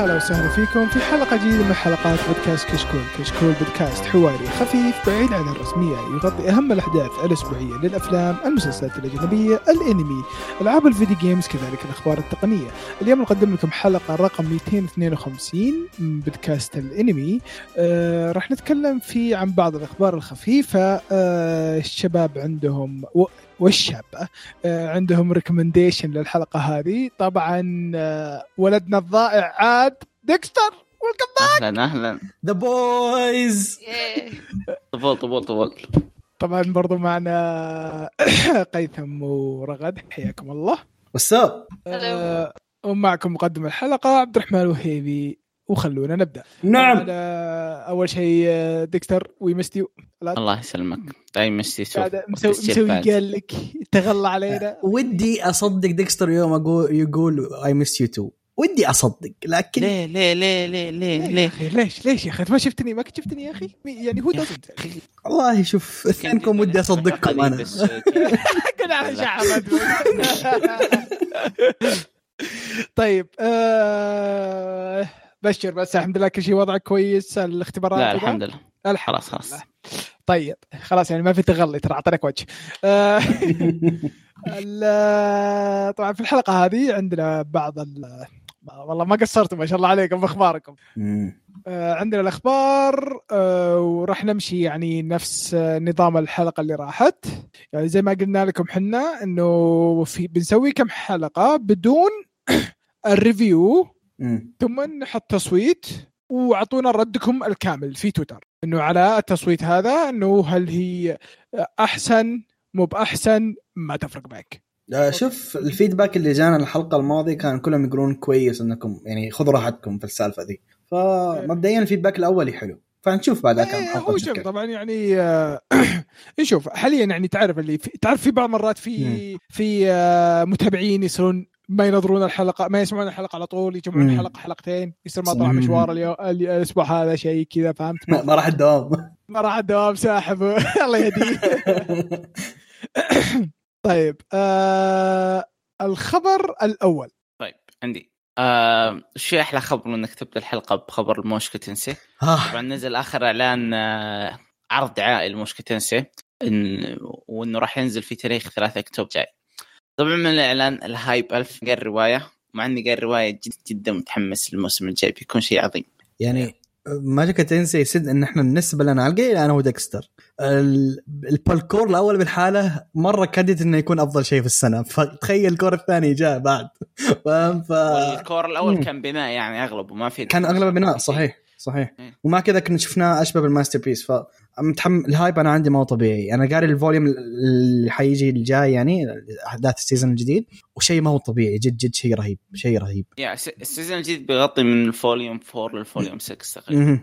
هلا وسهلا فيكم في حلقة جديدة من حلقات بودكاست كشكول، كشكول بودكاست حواري خفيف بعيد عن الرسمية يغطي أهم الأحداث الأسبوعية للأفلام، المسلسلات الأجنبية، الأنمي، ألعاب الفيديو games كذلك الأخبار التقنية. اليوم نقدم لكم حلقة رقم 252 من بودكاست الأنمي. آه راح نتكلم في عن بعض الأخبار الخفيفة آه الشباب عندهم و... والشابة آه، عندهم recommendation للحلقة هذه. طبعا آه، ولدنا الضائع عاد ديكستر. welcome أهلا أهلا. the boys طفول طفول طفول طبعا برضو معنا هيثم ورغد. حياكم الله. what's up آه، ومعكم مقدم الحلقة عبد الرحمن الوهيبي وخلونا نبدأ. نعم. أول شيء آه، ديكستر we missed you الله يسلمك. مستي شوف قاعد مسوي مسوي قال لك تغلى علينا. ودي أصدق ديكستر يوم أقول يقول I miss you too ودي أصدق لكن ليه ليه ليه ليه ليه يا ليه؟ ليش ليش يا أخي؟ ما شفتني ما كنت شفتني يا أخي؟ يعني هو دزنت والله شوف اثنينكم ودي أصدقكم أنا. كنا على شعبت طيب آه بشر بس الحمد لله كل شيء وضعك كويس الاختبارات لا؟ الحمد لله الحمد خلاص خلاص لله. طيب خلاص يعني ما في تغلي ترى أعطيناك وجه آه، ال- طبعا في الحلقة هذه عندنا بعض ال والله ما قصرتوا ما شاء الله عليكم باخباركم. آه، عندنا الأخبار آه، وراح نمشي يعني نفس آه، نظام الحلقة اللي راحت يعني زي ما قلنا لكم حنا إنه في بنسوي كم حلقة بدون الريفيو. ثم نحط تصويت وأعطونا ردكم الكامل في تويتر. إنه على التصويت هذا إنه هل هي أحسن مو بأحسن ما تفرق معك. آه، شوف الفيدباك اللي جانا الحلقة الماضية كان كلهم يقولون كويس إنكم يعني خذوا راحتكم في السالفة ذي. فمبدئيا الفيدباك الاولي حلو. فنشوف بعد كم إيه، حلقه هو شوف. طبعا يعني آه، نشوف حاليا يعني تعرف اللي في تعرف في بعض مرات في في آه، متابعين يصيرون ما ينظرون الحلقة ما يسمعون الحلقة على طول يجمعون مم. الحلقة حلقتين يصير ما طلع. مشوار اليوم الأسبوع هذا شيء كذا فهمت؟ ما راح الدوام. ما راح الدوام ساحب. الله يهديه. طيب آه الخبر الأول. طيب عندي. آه شو أحلى خبر إنك تبدأ الحلقة بخبر الموشكو تنسي آه، طبعا نزل آخر إعلان آه عرض دعائي لموشكو تنسي إن وإنه راح ينزل في تاريخ 3 أكتوبر جاي. طبعا من الإعلان الهايب ألف قال الروايه مع إني قال الروايه جد جدا متحمس للموسم الجاي بيكون شيء عظيم. يعني ماجيكا تنسي يسد إن إحنا بالنسبة لنا على القليل أنا وديكستر. ال- ال cour الأول لحاله مرة كادت إنه يكون أفضل شيء في السنة. فتخيل ال cour الثاني جاء بعد. فاهم؟ ف وال cour الأول. كان بناء يعني أغلبه ما في كان اغلب بناء صحيح. صحيح إيه. ومع كذا كنا شفناه أشبه بال masterpiece فمتحم ال hype أنا عندي ما هو طبيعي أنا قاري ال volume اللي حيجي الجاي يعني احداث ال season الجديد وشيء ما هو طبيعي جد جد شيء رهيب شيء رهيب يا ال season الجديد بيغطي من ال volume 4 لل volume 6 تقريبا.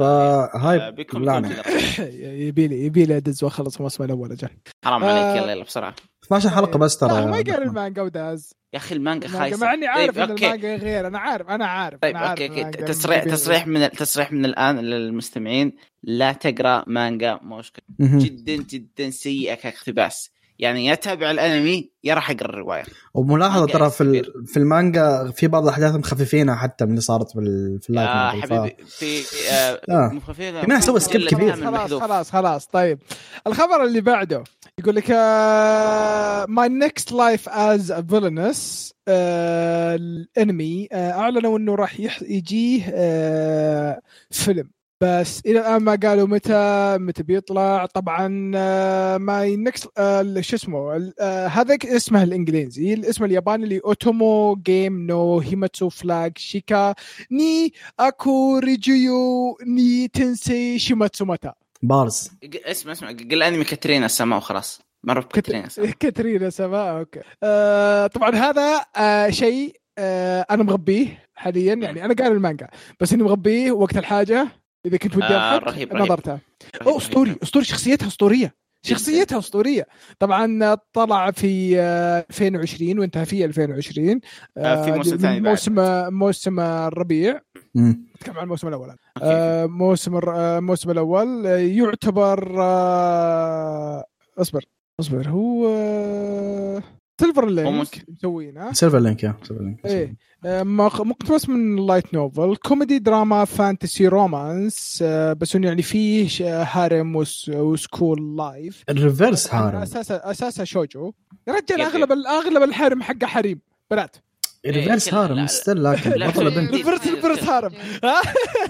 آه، ف hype. بيكون كذا. يبي لي يبي لي أدز وأخلص الموسم الأول أجل حرام آه. عليك يلا يلا بسرعة 12 حلقة بس ترى لا ما قال المانجا وداز يا أخي المانجا خايسة. مع إني عارف طيب ان المانجا غير أنا عارف أنا عارف طيب أنا عارف okay okay. تصريح تصريح من تصريح من الآن للمستمعين. لا تقرأ مانجا موشكو مهم. جدا جدا سيئة كاقتباس. يعني يا تابع الأنمي يا راح أقرأ الرواية. وملاحظة ترى في في المانجا في بعض الأحداث مخففينها حتى من اللي صارت في ال light. ف- حبيبي في آه آه. مخففين في ناس سووا skip كبير. خلاص. خلاص خلاص طيب. الخبر اللي بعده. يقول لك آه، My Next Life as Villainess الانمي آه، أعلنوا إنه راح يجيه آه، فيلم. بس إلى الآن ما قالوا متى متى بيطلع. طبعا My Next شو اسمه آه، هذا اسمه الإنجليزي. الاسم الياباني اللي اوتومو جيم نو هيماتسو فلاج شيكا ない悪役令嬢に転生してしまった. بارز. اسمع اسمع. قل أنمي كاترينا السماء وخلاص. مره بكاترينا السماء. كاترينا سما أوكي. آه طبعا هذا آه شيء آه أنا مغبيه حاليا. يعني أنا قاري المانجا بس إني مغبيه وقت الحاجة إذا كنت ودي آه، رهيب،. نظرتها. أسطوري أسطوري شخصيتها أسطورية. شخصيتها أسطورية طبعا طلع في آه، 2020 وانتهى في 2020 آه، في موسم ثاني بعد. موسم موسم الربيع. نتكلم عن الموسم الأول. okay. آه، موسم الر- آه، الموسم الأول آه، يعتبر آه، اصبر اصبر هو آه، Silver Link مس- مسوينه. سيلفر Link يا. Silver Link إيه. آه، مق- مقتبس من light novel comedy دراما fantasy romance آه، بس إنه يعني فيه ش- harem وس- و school life ال reverse harem أساسا أساسا 少女. يا رجال أغلب أغلب ال harem حقه حريم. بنات. reverse كذا- لا- harem still لكن في- بنت. reverse reverse harem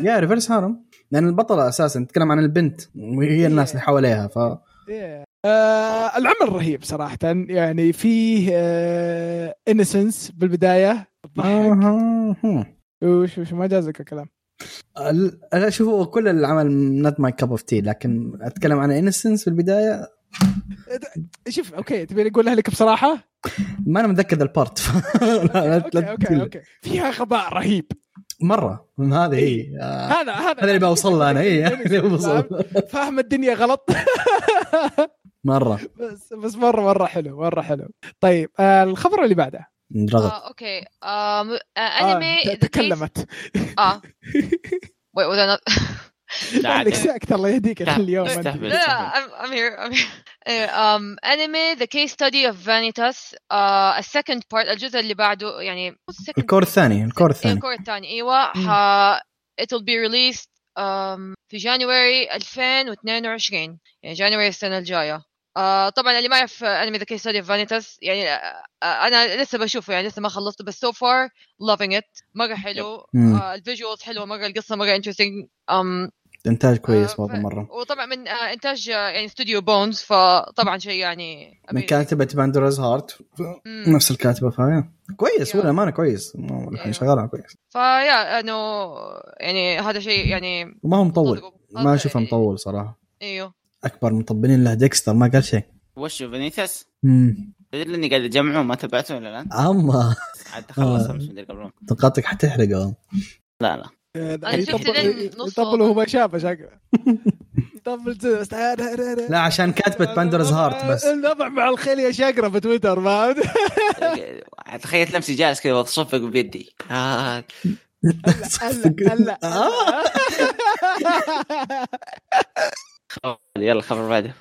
يا reverse harem لأن البطلة أساسا نتكلم عن البنت وهي الناس اللي حواليها ف Yeah. آه العمل رهيب صراحة. يعني فيه آه innocence آه. وش وش ما جازك الكلام. ال- لا شوفوا كل العمل not my cup of tea لكن أتكلم عن innocence في البدايه شوف okay تبي اقولها لك بصراحة؟ ما أنا متذكر ذا البارت okay okay. okay. فيها غباء رهيب. مرة. هذه هي. آه، هذا هذا. هذا اللي بوصل له أنا. اي اللي بوصل. فاهم الدنيا غلط. مرة. بس بس مرة مرة حلو مرة حلو. طيب آه الخبر اللي بعده. رغد آه، okay. آه، آه أنمي Case- تكلمت. آه. Wait was I not عندك ساكت الله يهديك اليوم. لا لا I'm, I'm here I'm here. Anyway, um, anime The Case Study of Vanitas. uh, a second part الجزء اللي بعده يعني ال cour الثاني ال cour إيه، الثاني. ال cour الثاني. إيوه ح... it will be released um, في January 2022 يعني January السنة الجاية. آه طبعا اللي ما يعرف أنمي The Case of Vanitas يعني آه آه، أنا لسه بشوفه يعني لسه ما خلصته بس so far loving it مرة حلو. آه ال visuals حلوة مرة القصة مرة interesting إنتاج كويس آه، برضه ف- مرة وطبعا من آه إنتاج يعني استوديو Bones فطبعا شيء يعني من. كاتبة Pandora's Heart. نفس الكاتبة فهي كويس. ولا ما كويس مو- الحين أيوه. شغالها كويس فيا انه يعني هذا شيء يعني وما هو مطول. ما أشوفه يعني- مطول صراحة إيوه أكبر مطبلين له ديكستر ما قال شيء. وش Vanitas؟ امم تدري إني قاعد أجمعه ما تبعته ولا لا؟ أما. عاد خلص آه. امس مدري قبل نقاطك حتحرقه. لا لا. نص يطبل وهو ما شافه شكله يطبل زي- لا عشان كاتبة باندوراز هارت بس. النبع مع الخيل يا شاقرة في تويتر ما تخيلت نفسي جالس كذا واتصفق بيدي. آه. هلا هلا آه. يلا خبر بعده.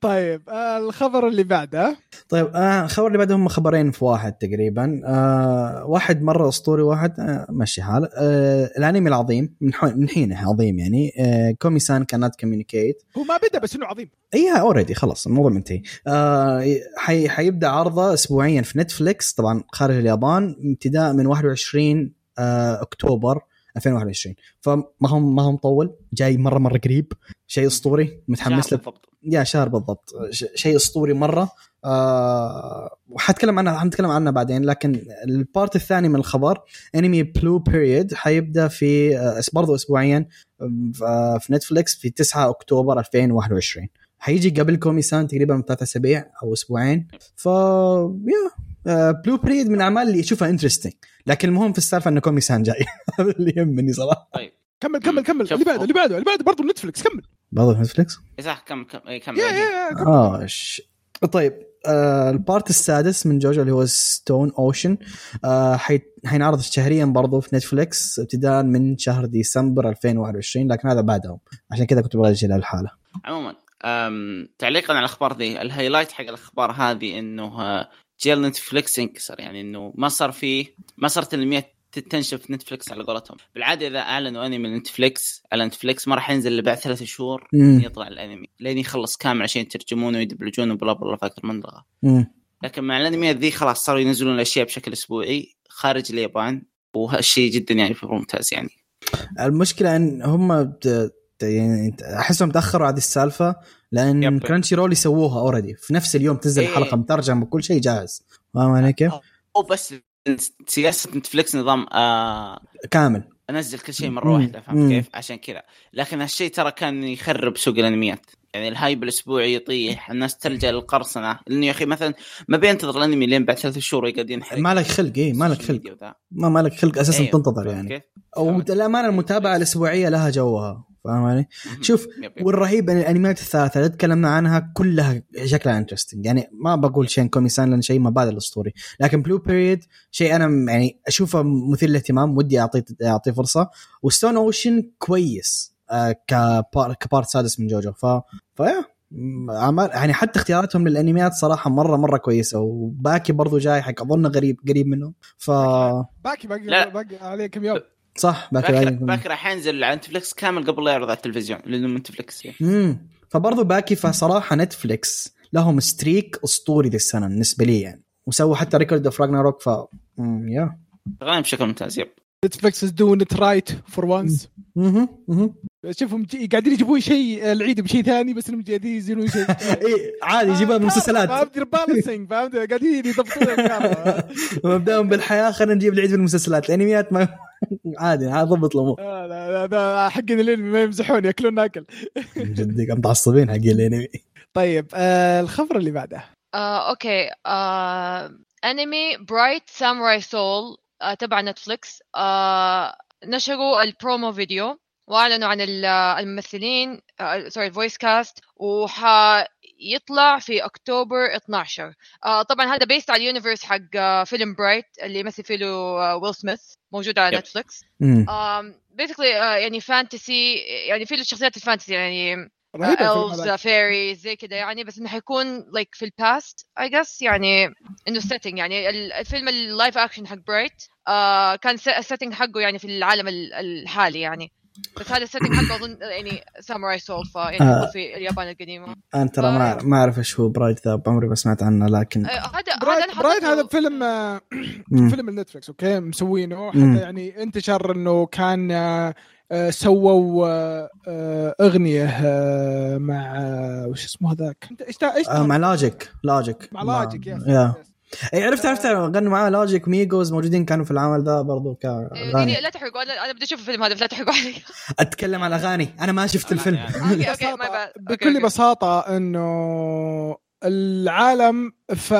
طيب آه، الخبر اللي بعده. طيب آه الخبر اللي بعده هم خبرين في واحد تقريبا. آه واحد مره أسطوري واحد آه مشي حال. آه الأنمي العظيم من, حينه عظيم يعني. آه كومي سان كانت كوميونيكيت هو ما بدأ بس إنه عظيم. اي already خلاص الموضوع منتهي. آه حي حيبدأ عرضه اسبوعيا في نتفليكس طبعا خارج اليابان ابتداء من 21 آه أكتوبر. 2021 فما هو ما هو مطول جاي مرة مرة قريب. شيء أسطوري متحمس له. بالضبط. يا شهر بالضبط. شيء أسطوري مرة. آه وحتكلم عنها حنتكلم عنها بعدين لكن البارت الثاني من الخبر انمي Blue Period حيبدأ في آه برضو اسبوعيا آه، في نتفليكس في 9 أكتوبر 2021 حيجي قبل كومي سان تقريبا ثلاث أسابيع أو أسبوعين ف يا Blue Period من الاعمال اللي أشوفها interesting لكن المهم في السالفة إن كومي سان جاي هذا اللي يهمني صراحة كمل كمل كمل شوف. اللي بعده اللي بعده اللي بعده برضه نتفلكس كمل برضه نتفليكس إيه صح كم كم إيه كم يا بعدين. يا يا كمل. آه. طيب آه البارت السادس من جوجو اللي هو Stone Ocean آه حي... حينعرض شهريا برضو في نتفليكس ابتداء من شهر ديسمبر 2021 لكن هذا بعدهم عشان كذا كنت أبغى أجي الحاله عموما. تعليقا على الأخبار دي ال highlight حق الأخبار هذه إنه آه، jail Netflix انكسر يعني إنه ما صار في ما صارت الانميات تنشف في Netflix على قولتهم بالعادة إذا أعلنوا أنمي من Netflix على Netflix ما راح ينزل إلا بعد ثلاث شهور. يطلع الأنمي لين يخلص كامل عشان يترجمونه ويدبلجونه و blah blah فاكر منطقه. لكن مع الانميات ذي خلاص صاروا ينزلون الأشياء بشكل أسبوعي خارج اليابان وهالشيء جدا يعني ممتاز يعني المشكلة إن هم. يعني احسهم تاخروا على هذه السالفة لأن yep. Crunchyroll يسووها already في نفس اليوم تنزل إيه. الحلقة مترجم وكل شيء جاهز فاهم علي كيف؟ أو بس سياسة Netflix نظام آه كامل أنزل كل شيء مرة. واحدة. فهمت كيف؟ عشان كذا لكن هالشيء ترى كان يخرب سوق الأنميات يعني ال hype الأسبوعي يطيح الناس تلجأ للقرصنة لأنه يا أخي مثلا ما بينتظر الأنمي لين بعد ثلاث شهور يقعد ينحرق ما لك خلق إيه ما لك خلق. ما ما لك خلق أساسا أيوه، تنتظر يعني؟ أو الامانه المتابعة الأسبوعية لها جوها فاهم علي؟ شوف yep yep. والرهيب ان الانميات الثلاثة اللي تكلمنا عنها كلها شكلها interesting يعني ما بقول شيء Komi-san لأن شيء مبدئيا اسطوري لكن Blue Period شيء أنا يعني أشوفه مثير للاهتمام ودي اعطيه اعطيه فرصة. و Stone Ocean كويس آه ك part ك part سادس من JoJo. ف فيا اعمال يعني حتى اختياراتهم للانميات صراحة مره مرة كويسة. و Baki برضو جاي حق أظن قريب قريب منه ف باقي لا. باقي عليه كم يوم. صح Baki باكر Baki باكر راح ينزل على Netflix كامل قبل لا يعرض على التلفزيون لأنه من Netflix يعني. امم فبرضو Baki فصراحة Netflix لهم streak أسطوري ذي السنة بالنسبة لي يعني. وسووا حتى Record of Ragnarok ف yeah شغالين بشكل ممتاز yep. Netflix is doing it right for once. شوفهم قاعدين يجيبون شيء العيد بشيء ثاني بس إنهم قاعدين يزينون شيء. اي عادي يجيبها من المسلسلات فهمت balancing فهمت؟ قاعدين يضبطون. مبدأهم بالحياة خلينا نجيب العيد في المسلسلات الانميات ما عادي عادي ضبط الأمور. آه، لا لا لا حقين الانمي ما يمزحون ياكلون ناكل. جدك متعصبين حق الانمي طيب آه الخبر اللي بعده. آه، okay آه، أنمي Bright Samurai Soul آه، تبع Netflix آه، نشروا ال promo video وأعلنوا عن ال- الممثلين آه، sorry ال voice cast وحيطلع في أكتوبر 12 آه، طبعا هذا based على ال universe حق آه، فيلم Bright اللي يمثل فيه آه، ويل سميث موجود على مم. basically يعني fantasy يعني في له شخصيات ال fantasy يعني elves هذا. fairy زي كذا يعني بس إنه حيكون like في ال past I guess يعني إنه setting يعني ال- الفيلم ال live action حق Bright آه كان ال setting حقه يعني في العالم ال- الحالي يعني بس هذا ال setting حقه اظن يعني Samurai Soul فيعني آه. في اليابان القديمه أنا ترى ما ما أعرف إيش هو Bright ذا عمري ما سمعت عنه لكن آه، هذا Bright حطيته- هذا فيلم آه،. فيلم ال Netflix okay مسوينه. حتى يعني انتشر إنه كان آه، آه، سووا أغنية مع وش اسمه هذاك إيش مع Logic Logic مع Logic yes. اي عرفت عرفت غنوا معاه Logic Migos موجودين كانوا في العمل ذا برضو إيه، كاغاني دقيقة، لا تحرقوا. أنا بدي أشوف الفيلم هذا بس لا تحرقوا علي. أتكلم على أغاني. أنا ما شفت الفيلم. okay okay ببساطة- ما بعد بكل بساطة إنه العالم ف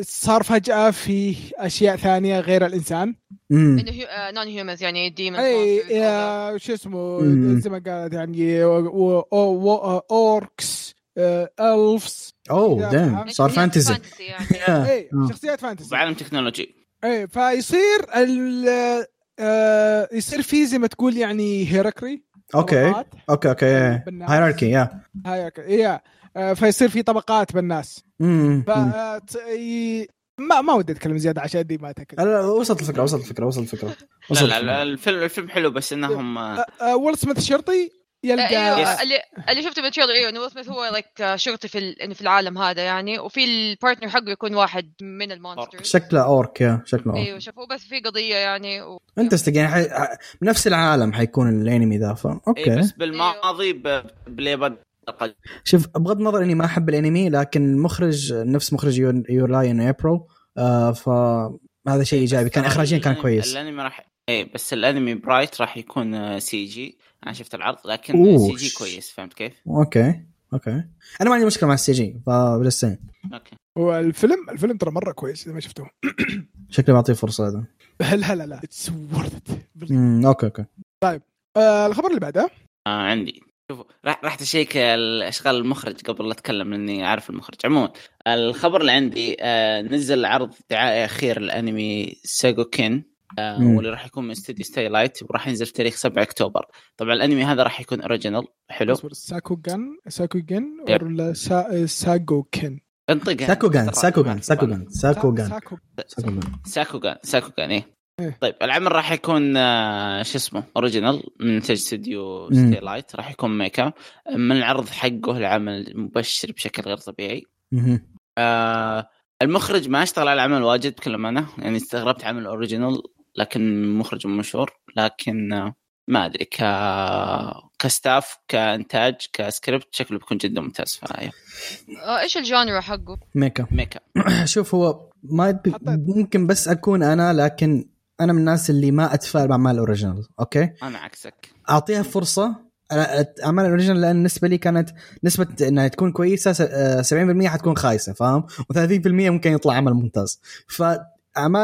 صار فجأة في أشياء ثانية غير الإنسان. إنه non humans يعني demons أي شو اسمه. زي ما قالت يعني و- و- و- orcs. آه، elves oh damn. صار fantasy يعني اي آه. شخصيات fantasy بعالم technology اي فيصير ال آه، يصير في زي ما تقول يعني هيركري okay. okay okay بالناس. hierarchy yeah هاي yeah آه، فيصير في طبقات بالناس مم. ف آه، ت- ي- ما ما ودي أتكلم زيادة عشان دي ما تاكل لا وصلت الفكرة وصلت الفكرة وصلت الفكرة لا وصلت لا, لا الفكرة. الفيلم الفيلم حلو بس إنهم آه، ويل سميث الشرطي يلقى إيوه Yes. اللي اللي شفته بال trailer إيوه إنه ويل سميث هو like شرطي في ال- في العالم هذا يعني وفي ال partner حقه يكون واحد من ال monsters. شكله orc yeah شكله orc إيوه شافوه بس في قضية يعني و... interesting يعني حي... بنفس العالم حيكون الانمي ذا ف إيه okay بس بالماضي ب- باليابان قد- شوف بغض النظر إني ما أحب الانمي لكن المخرج نفس مخرج Your- Your Lie in April آه فهذا شيء إيجابي. كان اخراجيا كان الأنمي- كويس. الأنمي راح إيه بس الأنمي Bright راح يكون CG أنا شفت العرض لكن أوه. CG كويس فهمت كيف؟ okay okay. أنا ما عندي مشكلة مع ال CG فبلسين. okay. والفيلم الفيلم ترى مرة كويس إذا ما شفتوه شكلي بعطيه فرصة هذا لا لا لا it's worth okay okay. الخبر اللي بعده؟ آه عندي. شوفوا راح راح اشيك اشغال المخرج قبل لا أتكلم لأني عارف المخرج. عموما الخبر اللي عندي آه نزل عرض دعائي أخير لأنمي Sakugan آه. واللي راح يكون من استوديو Satelight وراح ينزل في تاريخ 7 أكتوبر. طبعا الأنمي هذا راح يكون original حلو. اصبر Sakugan Sakugan yep. ولا سا... Sakugan انطقها. Sakugan Sakugan Sakugan Sakugan Saku- Sakugan Sakugan Sakugan إيه. إيه. طيب العمل راح يكون آه، شو اسمه original من انتاج استوديو مم. Satelight راح يكون mecha. من العرض حقه العمل مبشر بشكل غير طبيعي. آه المخرج ما اشتغل على العمل واجد بكل امانه يعني استغربت عمل original لكن مخرج مشهور لكن ما أدري ك ك staff كإنتاج كسكريبت شكله بيكون جدا ممتاز فهي آه إيش ال genre حقه؟ mecha. mecha. شوف هو ما. ممكن بس أكون أنا لكن أنا من الناس اللي ما أتفائل باعمال ال original okay؟ أنا عكسك. أعطيها فرصة. أنا- أعمال ال original لأن بالنسبة لي كانت نسبة إنها تكون كويسة س- آه، 70% حتكون خايسة فاهم؟ و30% ممكن يطلع عمل ممتاز. فاعمال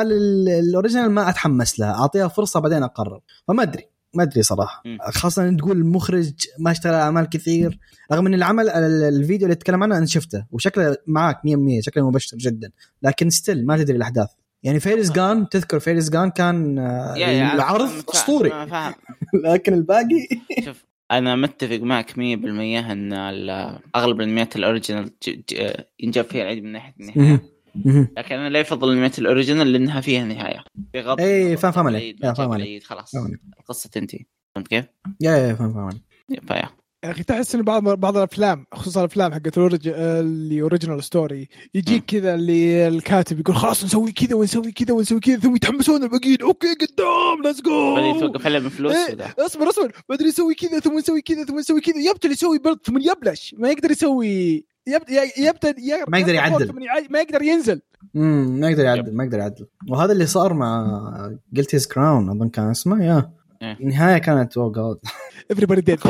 ال- ال original ما أتحمس لها أعطيها فرصة بعدين أقرر. فما أدري ما أدري صراحة. خاصة إن تقول المخرج ما اشتغل على أعمال كثير رغم إن العمل ال- الفيديو اللي تتكلم عنه أنا شفته وشكله معاك 100% شكله مبشر جدا. لكن still ما تدري الأحداث. يعني Fairy Gone تذكر Fairy Gone كان آه، العرض أسطوري. لكن الباقي؟ شوف أنا متفق معك 100% إن أغلب الأنميات ج- ينجاب فيها العيد من ناحيه النهايه. لكن أنا لا يفضل الانميات ال original لأنها فيها نهاية بغض إيه، النظر فاهم- فاهم عليك. ما فاهم عليك. خلاص. القصة تنتهي فهمت كيف؟ yeah yeah فاهم فاهم عليك. فيا يا أخي تحس إن بعض بعض الأفلام خصوصا الأفلام حقت ال orig- اللي original story يجيك كذا اللي الكاتب يقول خلاص نسوي كذا ونسوي كذا ونسوي كذا ثم يتحمسون الباقيين okay قدام let's go بعدين توقف عليه من فلوس إيه،. اصبر اصبر بعدين يسوي كذا ثم يسوي كذا ثم يسوي كذا يبتل يسوي بلد ثم يبلش ما يقدر يسوي يبت- يبتل ي- ما يقدر يعدل. ما يقدر ينزل. امم ما يقدر يعدل ما يقدر يعدل. وهذا اللي صار مع Guilty Crown أظن كان اسمه yeah. إيه. النهاية كانت oh god everybody dead.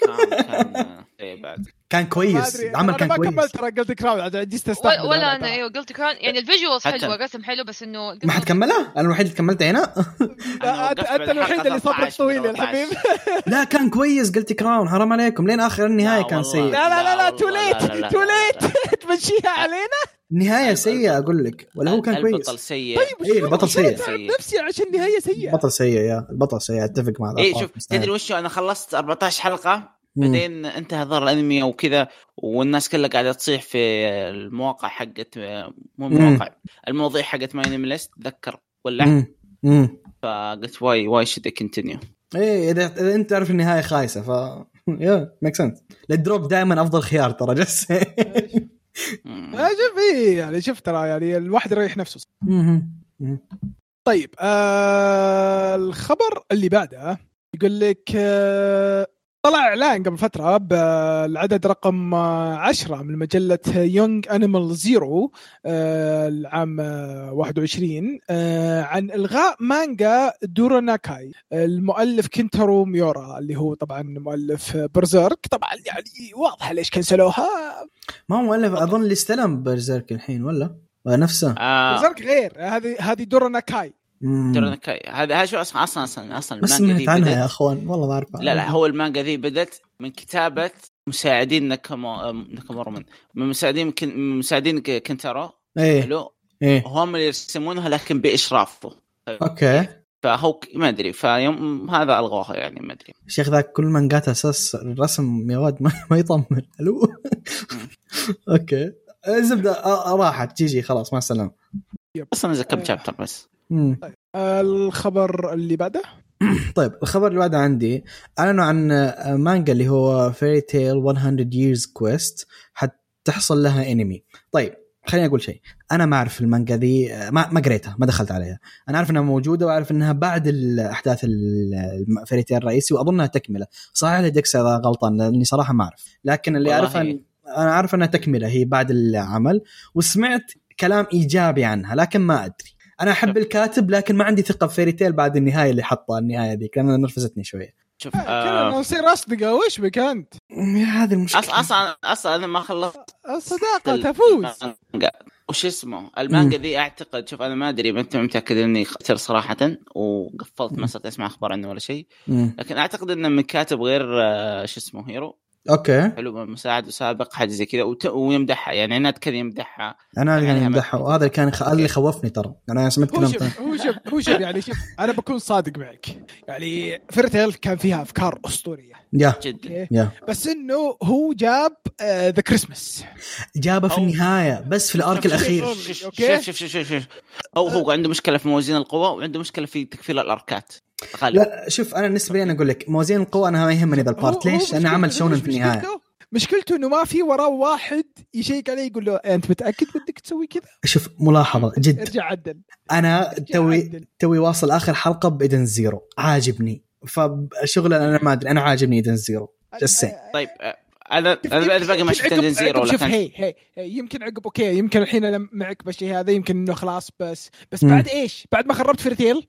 كان كان إيه بعد. كان ما كويس. العمل أنا كان ما كويس. كملت ترى Guilty Crown عاد جيت استحمل ولا, ولا أنا. أيوه Guilty Crown يعني ال visuals حلوة الرسم حلو بس إنه ما حد كمله أنا الوحيد اللي كملت هنا؟ أنا انت الوحيد اللي صبرك 13 طويل يا 14. الحبيب. لا كان كويس قلت كراون حرام عليكم. لين آخر النهاية كان. سيء. لا لا لا لا تو ليت تو. ليت تمشيها علينا؟ نهايه الب- سيئة أقول لك. ولا هو كان البطل كويس. سيء. طيب إيه، البطل سيء. نفسي عشان النهاية سيئة؟ البطل سيء يا. البطل سيء أتفق مع ذا اي القول. شوف. تدري وشو أنا خلصت 14 حلقة. مم. بعدين انتهى ظهر الأنمي وكذا والناس كلها قاعدة تصيح في المواقع حقت مو مم. المواقع المواضيع حقت MyAnimeList تذكر ولا. فقلت why why should continue إيه إذا إذا أنت تعرف النهاية خايسة ف yeah make sense ال drop دائما أفضل خيار ترى جس شوف إيه يعني شوف ترى يعني الواحد يريح نفسه. طيب آه الخبر اللي بعده يقول لك آه طلع إعلان قبل فترة بالعدد رقم آه، 10 من مجلة Young Animal Zero آه العام آه، 21 آه عن إلغاء مانجا دورانكي المؤلف كنتارو ميورا اللي هو طبعا مؤلف Berserk طبعا يعني واضحة ليش كنسلوها. ما هو مؤلف أظن اللي استلم Berserk الحين ولا؟ ولا نفسه. آه. Berserk غير. هذه هذه كي- هذا هذا شو أصلا أصلا أصلا ما المانجا سمعت عنها يا أخوان والله ما اعرفها لا لا هو المانجا ذي بدت من كتابة مساعدين ناكامو ناكامورو من مساعدين كن... من مساعدين كنتارو. إيه. حلو؟ إيه. هم اللي يرسمونها لكن بإشرافه. okay. فهو ما أدري فيوم هذا الغوها يعني ما أدري. الشيخ ذاك كل مانجات أساس الرسم يا ولد ما, ما يطمن. ألو okay. الزبده راحت GG خلاص مع السلامة. أصلا كم. chapter بس. آه الخبر اللي بعده؟ طيب الخبر اللي بعده عندي أعلنوا عن آه، مانجا اللي هو Fairy Tail 100 Years Quest حتحصل لها انمي طيب خليني أقول شيء. أنا ما أعرف المانجا ذي آه، ما ما قريتها ما دخلت عليها. أنا عارف إنها موجودة وأعرف إنها بعد الأحداث ال Fairy Tail الرئيسي واظنها تكملة. صحيح لي ديكس إذا غلطان لأني صراحة ما أعرف. لكن اللي اعرفه أن- أنا عارف إنها تكملة هي بعد العمل وسمعت كلام إيجابي عنها لكن ما أدري. أنا أحب الكاتب لكن ما عندي ثقة في Fairy Tail بعد النهاية اللي حطها النهاية ذيك لانها نرفزتني شوية. شوف كذا آه نصير أصدقاء وش بك أنت؟ yeah هذه المشكلة. أصلا أصلا أصلا أنا ما خلصت الصداقة تفوز. وش اسمه؟ المانجا ذي أعتقد شوف أنا ما أدري ما أنت متأكد إني خسر صراحة وقفلت ما صرت أسمع أخبار عنه ولا شيء. لكن أعتقد إنه من كاتب غير آه، شو اسمه هيرو. okay. حلو مساعد سابق حاجة زي كذا وت- ويمدحها. يعني عناد كذا يمدحها. أنا اللي عليها امدحها وهذا اللي كان خ... اللي خوفني ترى. أنا سمعت هو كلام شوف ثاني. هو شوف هو شوف يعني شوف أنا بكون صادق معك. يعني Fairy Tail كان فيها أفكار أسطورية. yeah. جدا. yeah. بس إنه هو جاب ذا كريسماس جابه في أو- النهاية بس في ال arc الأخير. شوف- شوف. شوف شوف شوف شوف هو هو عنده مشكلة في موازين القوى وعنده مشكلة في تكفيل الأركات. لا شوف أنا بالنسبة لي أنا أقول لك موازين القوى أنا ما يهمني ذا ال part ليش؟ لأنه عمل شونن في النهاية مشكلته إنه ما في وراه واحد يشيك عليه يقول له أنت متأكد بدك تسوي كذا؟ شوف ملاحظة جد ارجع عدل أنا توي. توي واصل آخر حلقة ب Edens Zero عاجبني فشغل أنا ما أدري أنا عاجبني Edens Zero. طيب آه، أنا أنا باقي ما شفت Edens Zero شوف هي هي هي، يمكن عقب okay يمكن الحين أنا معك بالشيء هذا يمكن إنه خلاص بس بس. بعد إيش؟ بعد ما خربت Fairy Tail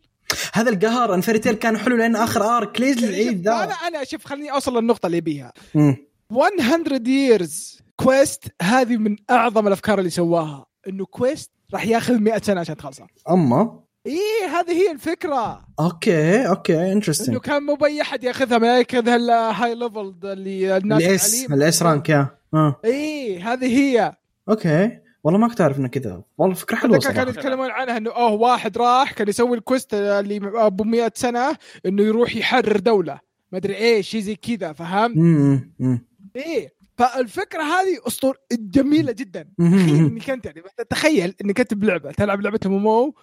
هذا القهر ان Fairy Tail كان حلو لأن آخر arc ليش العيد أنا ذا؟ أنا شوف خليني أوصل للنقطة اللي بيها مم. 100 years quest هذه من أعظم الأفكار اللي سواها. إنه quest راح ياخذ 100 سنة عشان تخلصها. أما؟ إيه هذه هي الفكرة. okay okay إنه interesting كان مو بأي أحد ياخذها ما ياخذها ال high level اللي الناس ال S. ال S rank yeah آه. إيه هذه هي. okay. والله ما كنت أعرف إنه كذا. والله فكرة حلوة ذكر كانوا صراحة. يتكلمون عنها إنه أوه واحد راح كان يسوي ال quest اللي أبو 100 سنة إنه يروح يحرر دولة. ما أدري إيش شيء زي كذا فهمت؟ مم، مم. إيه. فالفكرة هذه أسطورية جميلة جدا. تخيل إنك أنت يعني تخيل إنك أنت بلعبة تلعب لعبة مو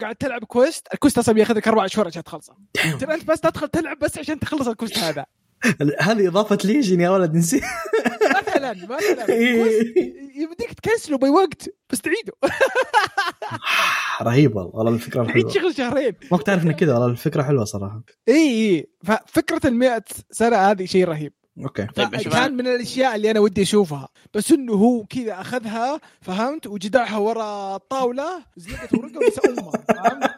قاعد تلعب quest ال quest أصلا بياخذ لك أربع شهور عشان تخلصه. ترى انت بس تدخل تلعب بس عشان تخلص ال quest هذا. هذه إضافة ليجن يا ولد نسيت. مثلا مثلا. quest يمديك تكنسله بوقت بس تعيده رهيب والله. الفكرة حلوة. شغل شهرين. ما كنت عارف إنه كذا والله الفكرة حلوة صراحة. اي اي ففكرة ال سنة هذه شيء رهيب. okay. طيب كان من الأشياء اللي أنا ودي أشوفها. بس إنه هو كذا أخذها فهمت؟ وجدعها ورا الطاوله زلقت ورقة ونسى امها فهمت؟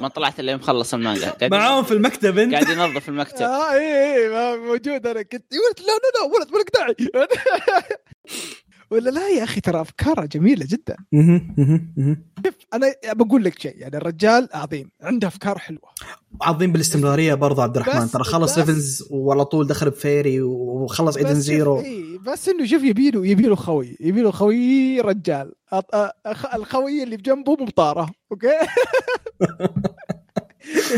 ما طلعت إلا يوم خلص المانجا. معاهم في المكتب أنت؟ قاعد ينظف المكتب. آه اي اي موجود. أنا كنت يا ولد لا لا لا ولد ولك داعي ولا لا يا أخي ترى افكاره جميلة جدا. أنا بقول لك شيء يعني الرجال عظيم عنده أفكار حلوة. عظيم بالاستمرارية برضه عبد الرحمن. ترى خلص بس- وعلى طول دخل بفيري وخلص ايدن زيرو إيه بس إنه شوف يبيله يبيله خوي يبيله خوي رجال. أط- أ- أخ- الخوي اللي بجنبه مبطاره أوكي؟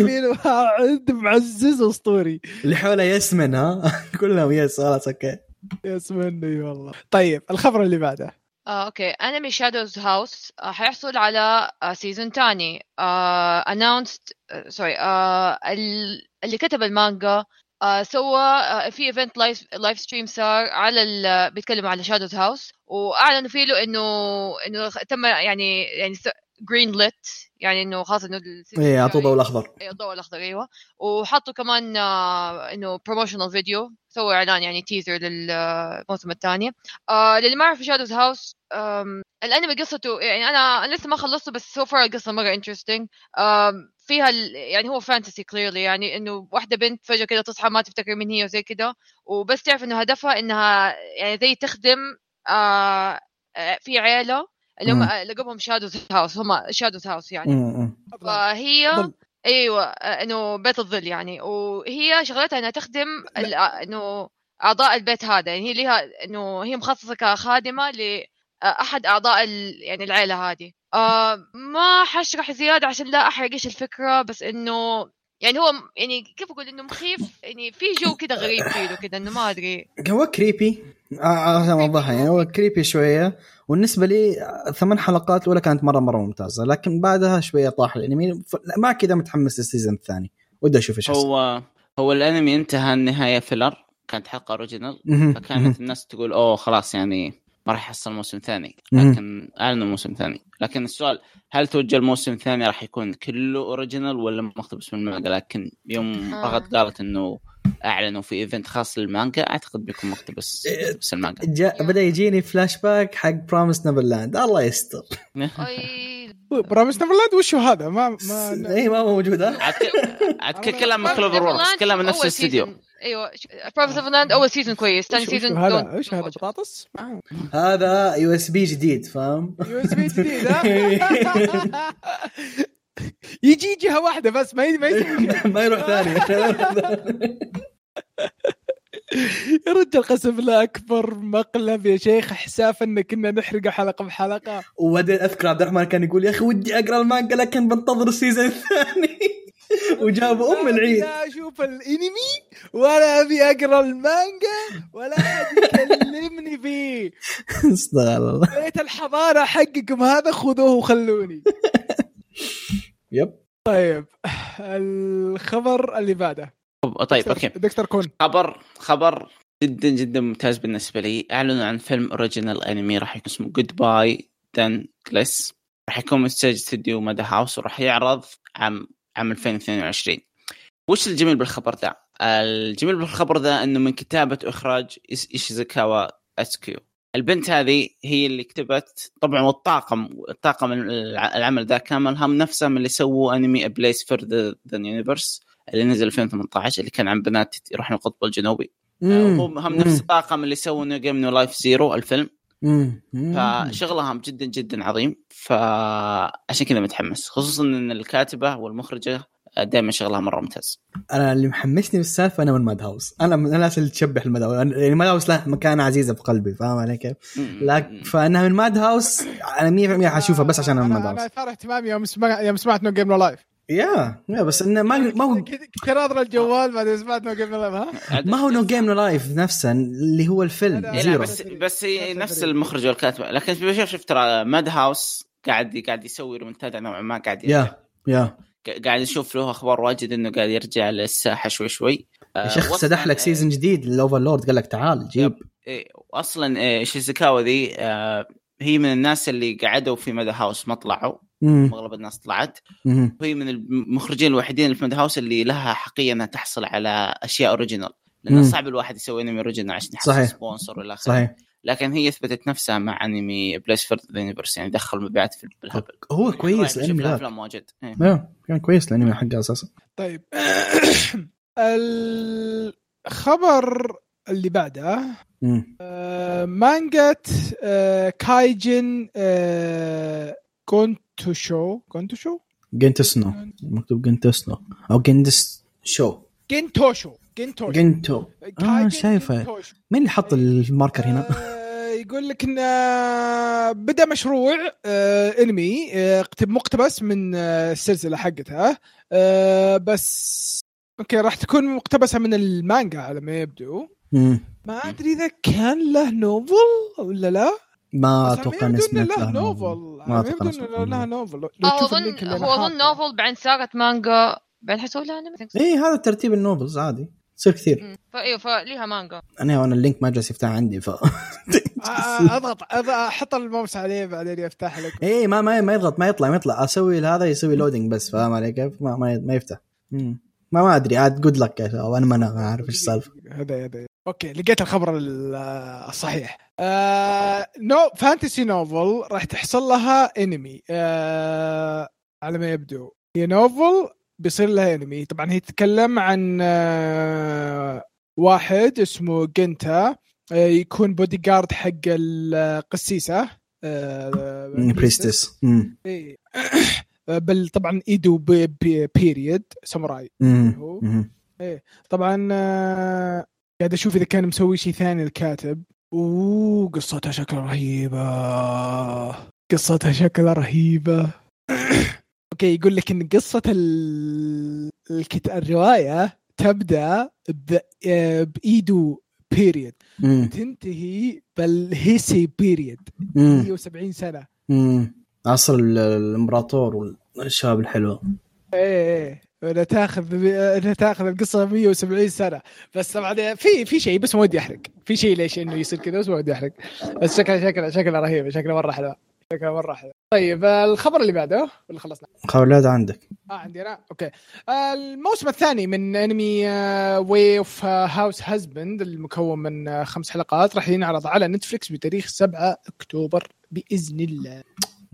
يبيله عند معزز أسطوري. اللي حوله يسمن ها؟ كلهم يس خلاص أوكي. يسمني والله. طيب الخبر اللي بعده. آه، okay. انمي Shadows House حيحصل على season تاني. announced sorry اللي كتب المانجا آه، سوى آه، في event live live stream صار على ال- بيتكلموا على Shadows House وأعلنوا فيه له إنه إنه تم يعني يعني green lit يعني إنه خلاص إنه ال season إيه اعطوه الجاي- ضوء الاخضر أيوه الضوء الاخضر أيوه. وحطوا كمان آه، إنه promotional video سووا إعلان يعني teaser للموسم الثاني آه للي ما يعرف Shadows House الأنمي قصته يعني أنا لسه ما خلصته بس so far القصة مرة interesting فيها ال- يعني هو fantasy clearly يعني إنه واحدة بنت فجأة كده تصحى ما تفتكر مين هي وزي كده وبس تعرف إنه هدفها إنها يعني زي تخدم آه آه، في عيلة اللي هم. آه، لقبهم Shadows House هم Shadows House يعني مم. فهي. أيوه آه، إنه بيت الظل يعني. وهي شغلتها إنها تخدم آه، إنه أعضاء البيت هذا. يعني هي لها إنه هي مخصصة كخادمة لاحد أعضاء يعني العيلة هذه. آه ما حشرح زيادة عشان لا أحرق إيش الفكرة بس إنه يعني هو يعني كيف أقول إنه مخيف؟ يعني في جو كده غريب فيه كده إنه ما أدري. هو كريبي آه، عشان أوضحها يعني. هو كريبي شوية. والنسبة لي آه، ثمان حلقات الأولى كانت مرة مرة ممتازة لكن بعدها شوية طاح الأنمي مع كذا متحمس لل season الثاني ودي أشوف إيش. هو هو الأنمي انتهى النهاية filler كانت حلقة original. فكانت الناس تقول أوه خلاص يعني ما راح يحصل موسم ثاني. لكن أعلنوا موسم ثاني لكن السؤال هل توجه الموسم الثاني راح يكون كله original ولا مقتبس من المانجا لكن يوم آه. رغد قالت إنه أعلنوا في event خاص للمانجا. أعتقد بيكون مقتبس مقتبس المانجا. جاء بدأ يجيني فلاش باك حق Promised Neverland الله يستر. اي برامج نيفرلاند وشو هذا؟ ما ما اي ما هو موجود ها؟ عاد ك- عاد ك- كلها من كلوفر ووركس كلها من نفس الاستديو. أيوه بروفيس لاند أول سيزون كويس. ثاني سيزون هذا؟ إيش هذا؟ بطاطس؟ هذا يو اس بي جديد فاهم؟ يو اس بي جديد ها؟ يجي جهة واحدة بس ما ي- ما يروح ثاني. يا رجال قسم بالله أكبر مقلب يا شيخ حساف ان كنا نحرق حلقة بحلقة. وبعدين أذكر عبد الرحمن كان يقول يا أخي ودي أقرأ المانجا لكن بنتظر ال season الثاني. وجابوا أم العيد. لا أشوف الإنمي ولا أبي أقرأ المانجا ولا احد يكلمني فيه. استغفر الله. بيت الحضارة حقكم هذا خذوه وخلوني. yep. طيب الخبر اللي بعده. طيب okay. دكتور كون. خبر خبر جدا جدا ممتاز بالنسبة لي. أعلنوا عن فيلم original أنمي راح يكون اسمه Goodbye Don Glees راح يكون من انتاج استديو Madhouse وراح يعرض عام عام 2022 وش الجميل بالخبر ذا؟ الجميل بالخبر ذا إنه من كتابة واخراج إيش- إيشيزوكا أتسوكو البنت هذه هي اللي كتبت طبعا والطاقم الطاقم الع- العمل ذا كامل هم نفسهم اللي سووا انمي Place Further Than the Universe اللي نزل 2018 اللي كان عن بنات يروحون القطب الجنوبي. هم هم نفس الطاقم اللي سووا No Game No Life Zero الفيلم. فشغلهم جدا جدا عظيم. فعشان كذا متحمس خصوصا إن الكاتبة والمخرجة دائما شغلها مرة ممتاز. أنا اللي محمسني بالسالفه أنا من Madhouse أنا من الناس اللي تشبح ال Madhouse يعني Madhouse له مكانه عزيزه في قلبي فاهم علي كيف؟ لكن فأنها من Madhouse أنا 100% حاشوفها بس عشان أنا من Mad أنا house اثار اهتمامي يوم سمعت يوم سمعت نو جيم نو لايف يا يا بس إنه ما ما هو كنت ناظر الجوال بعدين سمعت No Game ها؟ ما هو No Game No Life نفسه اللي هو الفيلم لا، إيه، Zero بس بس لا، نفس. المخرج والكاتب. لكن بشوف شفت ترى Madhouse قاعد قاعد يسوي ريمونتادا نوعا ما قاعد. yeah yeah. قاعد نشوف له أخبار واجد إنه قاعد يرجع للساحة شوي شوي آه، شيخ وأصلاً- سدح لك season جديد ال Overlord قال لك تعال جيب إيه، واصلا إيه، إيشيزوكا ذي آه، هي من الناس اللي قعدوا في Madhouse ما طلعوا. اغلب الناس طلعت. وهي من المخرجين الوحيدين اللي في Madhouse اللي لها حقية إنها تحصل على أشياء original لأنه. صعب الواحد يسوي انمي original عشان يحصل صحيح. sponsor ولا. صحيح لكن هي أثبتت نفسها مع أنمي Place Further than the Universe يعني دخل مبيعات في بالهبل هو كويس قريب الانمي ذاك. افلام واجد. إيه. كان كويس الأنمي حقه أساسا. طيب. الخبر اللي بعده. آه، مانجات آه، كايجن آه، كونتوشو كونتوشو جنتسنو. مكتوب جنتسنو. أو جندس شو جنتوشو. جنتوشو جنتو. كايجن شايفه. جنتوشو. مين اللي حط الماركر هنا؟ آه، يقول لك انه بدا مشروع آه، انمي آه، مقتبس من آه، السلسلة حقتها. آه، بس أوكي راح تكون مقتبسة من المانجا على ما يبدو. ما أدري إذا كان له novel ولا لا. ما أتوقع اني إنه سمعت له novel. ما أتوقع إنه له novel. هو أظن هو أظن. novel بعدين صارت مانجا. بعدين حيسوي لها انمي اي إيه، هذا ترتيب ال novels عادي. يصير كثير. مم. فايوه فليها مانجا. أنا وأنا ال link ما جالس يفتح عندي ف آه، أضغط أضغط- أحط الماوس عليه بعدين يفتح لك. اي ما ما ما يضغط ما يطلع ما يطلع. أسوي هذا يسوي loading بس فاهم علي كيف؟ ما ما, ما يفتح. ما ما أدري عاد جود لك شباب. أنا ما أنا عارف إيش السالفة. هذا هذا. أوكي لقيت الخبر ال- الصحيح. آه نو فانتسي نوفل راح تحصل لها انمي آه على ما يبدو. هي نوفل بيصير لها انمي طبعا هي تتكلم عن آه واحد اسمه جنتا آه يكون بودي جارد حق القسيسة آه بريستس مم. إيه. بل طبعا إيدو period ساموراي. هو. طبعا آه، قاعد أشوف إذا كان مسوي شيء ثاني الكاتب. أوه قصتها شكلها رهيبة. قصتها شكلها رهيبة. أوكي يقول لك إن قصة ال... الكت... الرواية تبدأ ب... بإيدو period. تنتهي بالهيسي period مم. 170 سنة. مم. عصر ال- الإمبراطور والشباب الحلوة. إيه إيه انها تاخذ تاخذ القصة 170 سنة. بس طبعا في في شيء بس ما ودي أحرق. في شيء ليش إنه يصير كذا بس ما ودي أحرق. بس شكلها شكلها شكلها رهيبه شكلها مرة حلوة. شكلها مرة حلوة. طيب الخبر اللي بعده ولا خلصنا؟ خولاد عندك. آه عندي أنا أوكي. الموسم الثاني من انمي Way of the Househusband المكون من آه، خمس حلقات راح ينعرض على نتفلكس بتاريخ 7 أكتوبر بإذن الله.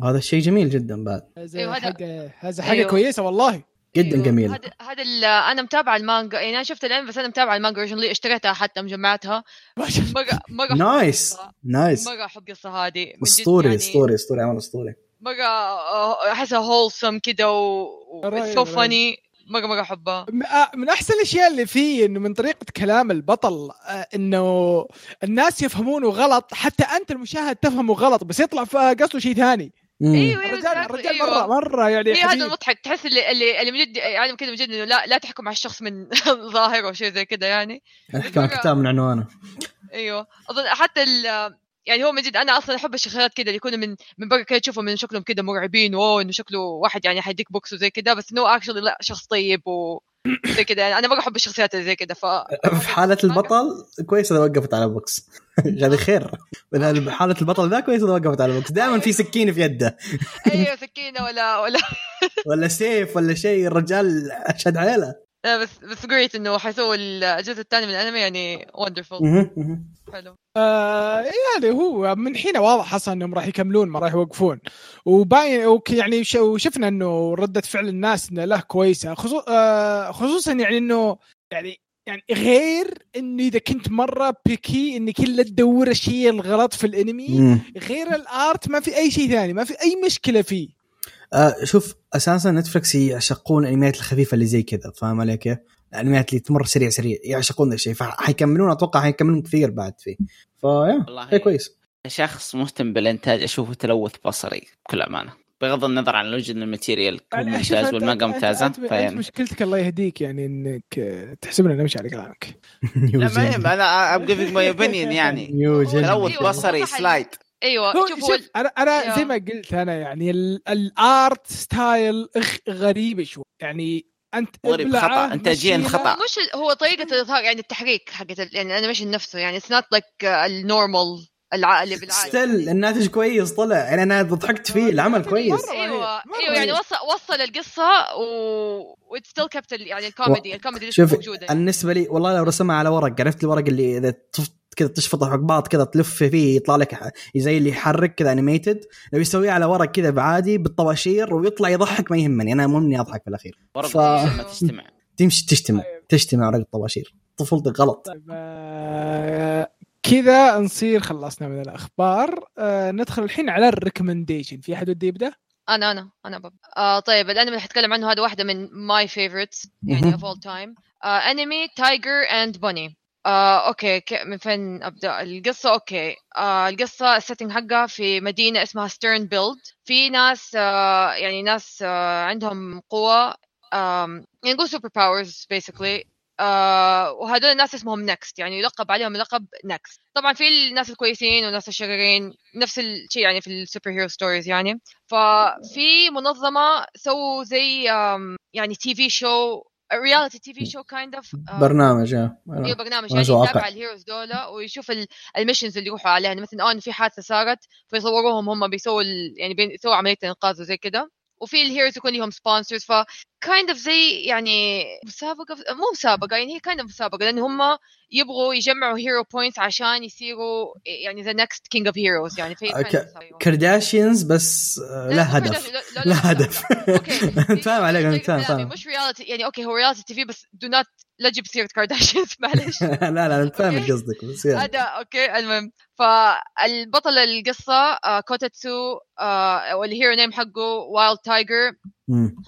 هذا الشيء جميل جدا بعد. هذا أيوه، هذا- حاجة هذا حاجة أيوه. كويسة والله. جدا أيوه. جميل. هذا هذا أنا متابعة المانجا يعني أنا شفت الانمي بس أنا متابعة المانجا originally اشتريتها حتى مجمعتها مره مرة nice. nice مرة احب القصة هذه. أسطوري يعني أسطوري أسطوري عمل أسطوري. مرة آه، احسها wholesome كده و رهيب، so رهيب. funny مرة مرة احبها آه، من أحسن الأشياء اللي فيه إنه من طريقة كلام البطل آه، إنه الناس يفهمونه غلط حتى أنت المشاهد تفهمه غلط بس يطلع في قصده شيء ثاني. أيوه أيوه الرجال الرجال أيوة. مرة مرة يعني هي هذا. المضحك. تحس اللي اللي اللي من جد يعني كذا من جد إنه لا لا تحكم على الشخص من ظاهره أو شيء زي كذا يعني. نحكي عن كتاب من عنوانه. أيوه. أظن حتى ال يعني هو من جد أنا أصلا أحب الشخصيات كذا اللي يكونوا من من برا كذا تشوفهم من شكلهم كذا مرعبين wow إنه شكله واحد يعني حيديك بوكس وزي كذا بس إنه actually لا شخص طيب و زي كذا يعني أنا مرة أحب الشخصيات اللي زي كذا ف في حالة البطل كويس اذا وقفت على بوكس. هذا خير. في حالة البطل ذا كويس اذا وقفت على بوكس. دائما في سكين في يده. أيوه سكينة ولا ولا ولا سيف ولا شيء الرجال اشهد عليه لا بس بس جريت إنه حيسووا الجزء الثاني من الأنمي يعني wonderful. حلو. آه يعني هو من حين واضح أصلا إنهم راح يكملون ما راح يوقفون. وباين يعني وشفنا إنه ردة فعل الناس إنه له كويسة. خصو آه خصوصا يعني إنه يعني يعني غير إنه إذا كنت مرة picky انك الا تدور الشيء الغلط في الأنمي. غير ال art ما في أي شيء ثاني ما في أي مشكلة فيه. آه شوف أساسا نتفلكس يعشقون الأنميات الخفيفة اللي زي كذا فاهم علي كيف؟ الأنميات اللي تمر سريع سريع يعشقون ذا الشيء فحيكملون أتوقع حيكملون كثير بعد فيه. فيا والله شيء كويس. شخص مهتم بالإنتاج أشوفه تلوث بصري بكل أمانة. بغض النظر عن الوجه ال material يعني ممتاز والمانجا ممتازه أنت, أنت فين مشكلتك الله يهديك يعني إنك آه، تحسبنا نمشي على كلامك لا ما يهم أنا ام جيفينج ماي اوبينيون يعني. تلوث بصري. سلايد أيوه هو شوف أنا أنا يا. زي ما قلت أنا يعني ال- الارت ستايل غريبة شوي يعني أنت غريب، إنتاجياً مشيلة. خطأ. مش هو طريقة الإظهار يعني التحريك حقت ال- يعني الانيميشن نفسه يعني اتس نوت لايك النورمال العقل بالعادة ستيل الناتج كويس طلع يعني أنا ضحكت فيه العمل كويس أيوه مرة أيوه يعني. وصل وصل القصة و what still kept يعني الكوميدي الكوميدي لسه شوف موجودة يعني. بالنسبة لي والله لو رسمها على ورق عرفت الورق اللي إذا كذا تشفطه حق بعض كذا تلف فيه يطلع لك زي اللي يحرك كذا animated لو يسويه على ورق كذا بعادي بالطباشير ويطلع يضحك ما يهمني. أنا مهم إني أضحك في الأخير. ورق ف- ما تجتمع. تمشي تجتمع طيب. تجتمع ورق الطباشير. طفولتك غلط. طيب آه، كذا نصير خلصنا من الأخبار. آه، ندخل الحين على ال recommendation. في أحد ودي يبدأ؟ أنا أنا أنا بب. آه طيب الأنمي اللي حتكلم عنه هذا واحدة من my favorites يعني. of all time أنمي Tiger and Bunny آه أوكي من فين أبدأ؟ القصة أوكي. آه القصة ال setting حقها في مدينة اسمها Stern Bild في ناس آه يعني ناس آه عندهم قوة يعني نقول super powers basically آه وهذول الناس اسمهم NEXT يعني يلقب عليهم لقب NEXT طبعا في الناس الكويسين والناس الشريرين نفس الشيء يعني في ال super hero stories يعني. ففي منظمة سووا زي يعني TV show reality TV show kind of برنامج آه. أيوه برنامج. يعني يتابع ال heroes دول ويشوف ال- ال missions اللي يروحوا عليها يعني مثلا آه في حادثة صارت فيصوروهم هم بيسووا يعني بيسووا عملية انقاذ وزي كده وفي ال heroes يكون لهم sponsors ف kind of زي يعني مسابقة مو مسابقة يعني هي kind of مسابقة لأن هم يبغوا يجمعوا hero points عشان يصيروا يعني the next king of heroes يعني في. مسابقة. كارداشيانز بس آه، له مو هدف له هدف أوكي فاهم عليك فاهم فاهم مش reality يعني أوكي هو reality TV بس do not لا تجيب سيرة كارداشيانز معلش لا لا أنا فاهم. قصدك بس يلا. هذا أوكي المهم فالبطل القصة آه كوتاتسو آه وال hero name حقه Wild Tiger.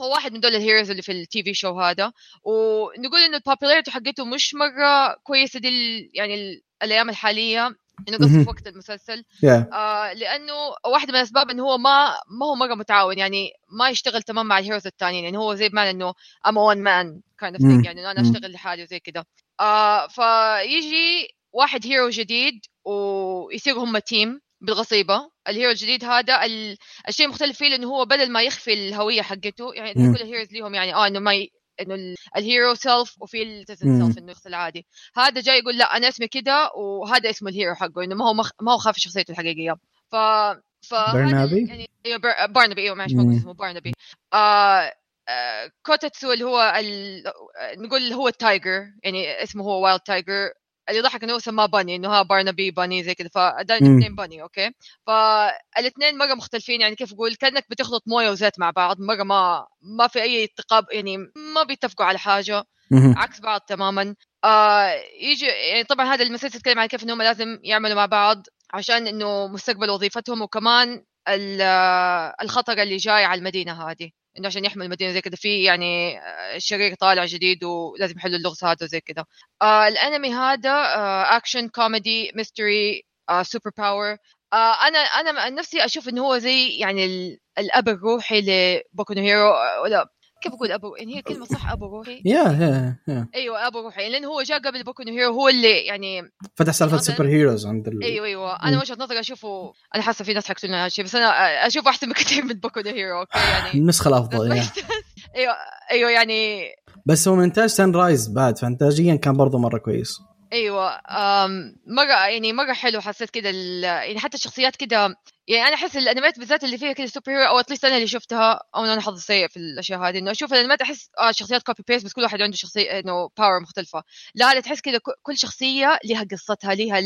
هو واحد من دول ال heroes اللي في ال TV show هذا ونقول إنه ال popularity حقته مش مرة كويسة دي يعني ال- الأيام الحالية إنه قصة. في وقت المسلسل يا آه لأنه واحدة من الأسباب إنه هو ما ما هو مرة متعاون يعني ما يشتغل تمام مع ال heroes الثانيين يعني هو زي بمعنى إنه am one man kind of مم. يعني إنه أنا. أشتغل لحالي وزي كده آه فيجي واحد hero جديد ويصيروا هم team بالغصيبة ال hero الجديد هذا ال... الشيء المختلف فيه انه هو بدل ما يخفي الهوية حقته يعني مم. كل ال heroes ليهم يعني آه إنه ما ي... إنه ال- الهيرو سيلف وفي التزن. سيلف إنه الشخص العادي هذا جاي يقول لا أنا اسمي كده وهذا اسمه الهيرو حقه إنه ما هو مخ... ما هو خافي شخصيته الحقيقية ف ف برنابي؟ يعني بر... بارنابي أيوه معلش ما اسمه بارنابي آه... آه... كوتاتسو اللي هو ال... نقول هو التايجر يعني اسمه هو وايلد تايجر اللي ضحك إنه سماه باني إنه ها بارنابي باني زي كذا مم. الاثنين باني أوكي فالاثنين مرة مختلفين يعني كيف أقول كأنك بتخلط موية وزيت مع بعض مرة ما ما في أي اتقاب يعني ما بيتفقوا على حاجة. عكس بعض تماما آه يجي يعني طبعا هذا المسلسل يتكلم عن كيف انهم لازم يعملوا مع بعض عشان إنه مستقبل وظيفتهم وكمان آه، الخطر اللي جاي على المدينة هذه إنه عشان يحموا المدينة زي كذا في يعني آه، الشرير طالع جديد ولازم يحلوا اللغز هذا وزي كذا آه الأنمي هذا action comedy mystery super power أنا أنا نفسي أشوف إنه هو زي يعني ال- الأب الروحي لبوكو هيرو آه، ولا كيف أقول أبو؟ يعني هي كلمة صح أبو روحي؟ yeah yeah أيوه أبو روحي. لأنه هو جاء قبل بوكو نو هيرو هو اللي يعني فتح سالفة super heroes عند ال... أيوه أيوه. أنا. وجهة نظري أشوفه أنا حاسه في ناس حيقتلون هذا الشيء بس أنا اشوفه أحسن بكثير من بوكو نو هيرو أوكي؟ يعني النسخه الأفضل. أيوه أيوه يعني بس هو من انتاج سان رايز بعد فانتاجيا كان برضه مرة كويس. أيوه مرة يعني مرة حلو حسيت كده يعني حتى الشخصيات كده يعني أنا أحس الأنميات بالذات اللي فيها كده super hero أو at least أنا اللي شفتها أو أنا حظي سيء في الأشياء هذه إنه أشوف الأنميات أحس آه شخصيات copy paste بس كل واحد عنده شخصية إنه power مختلفة. لا لا تحس كده كل شخصية لها قصتها لها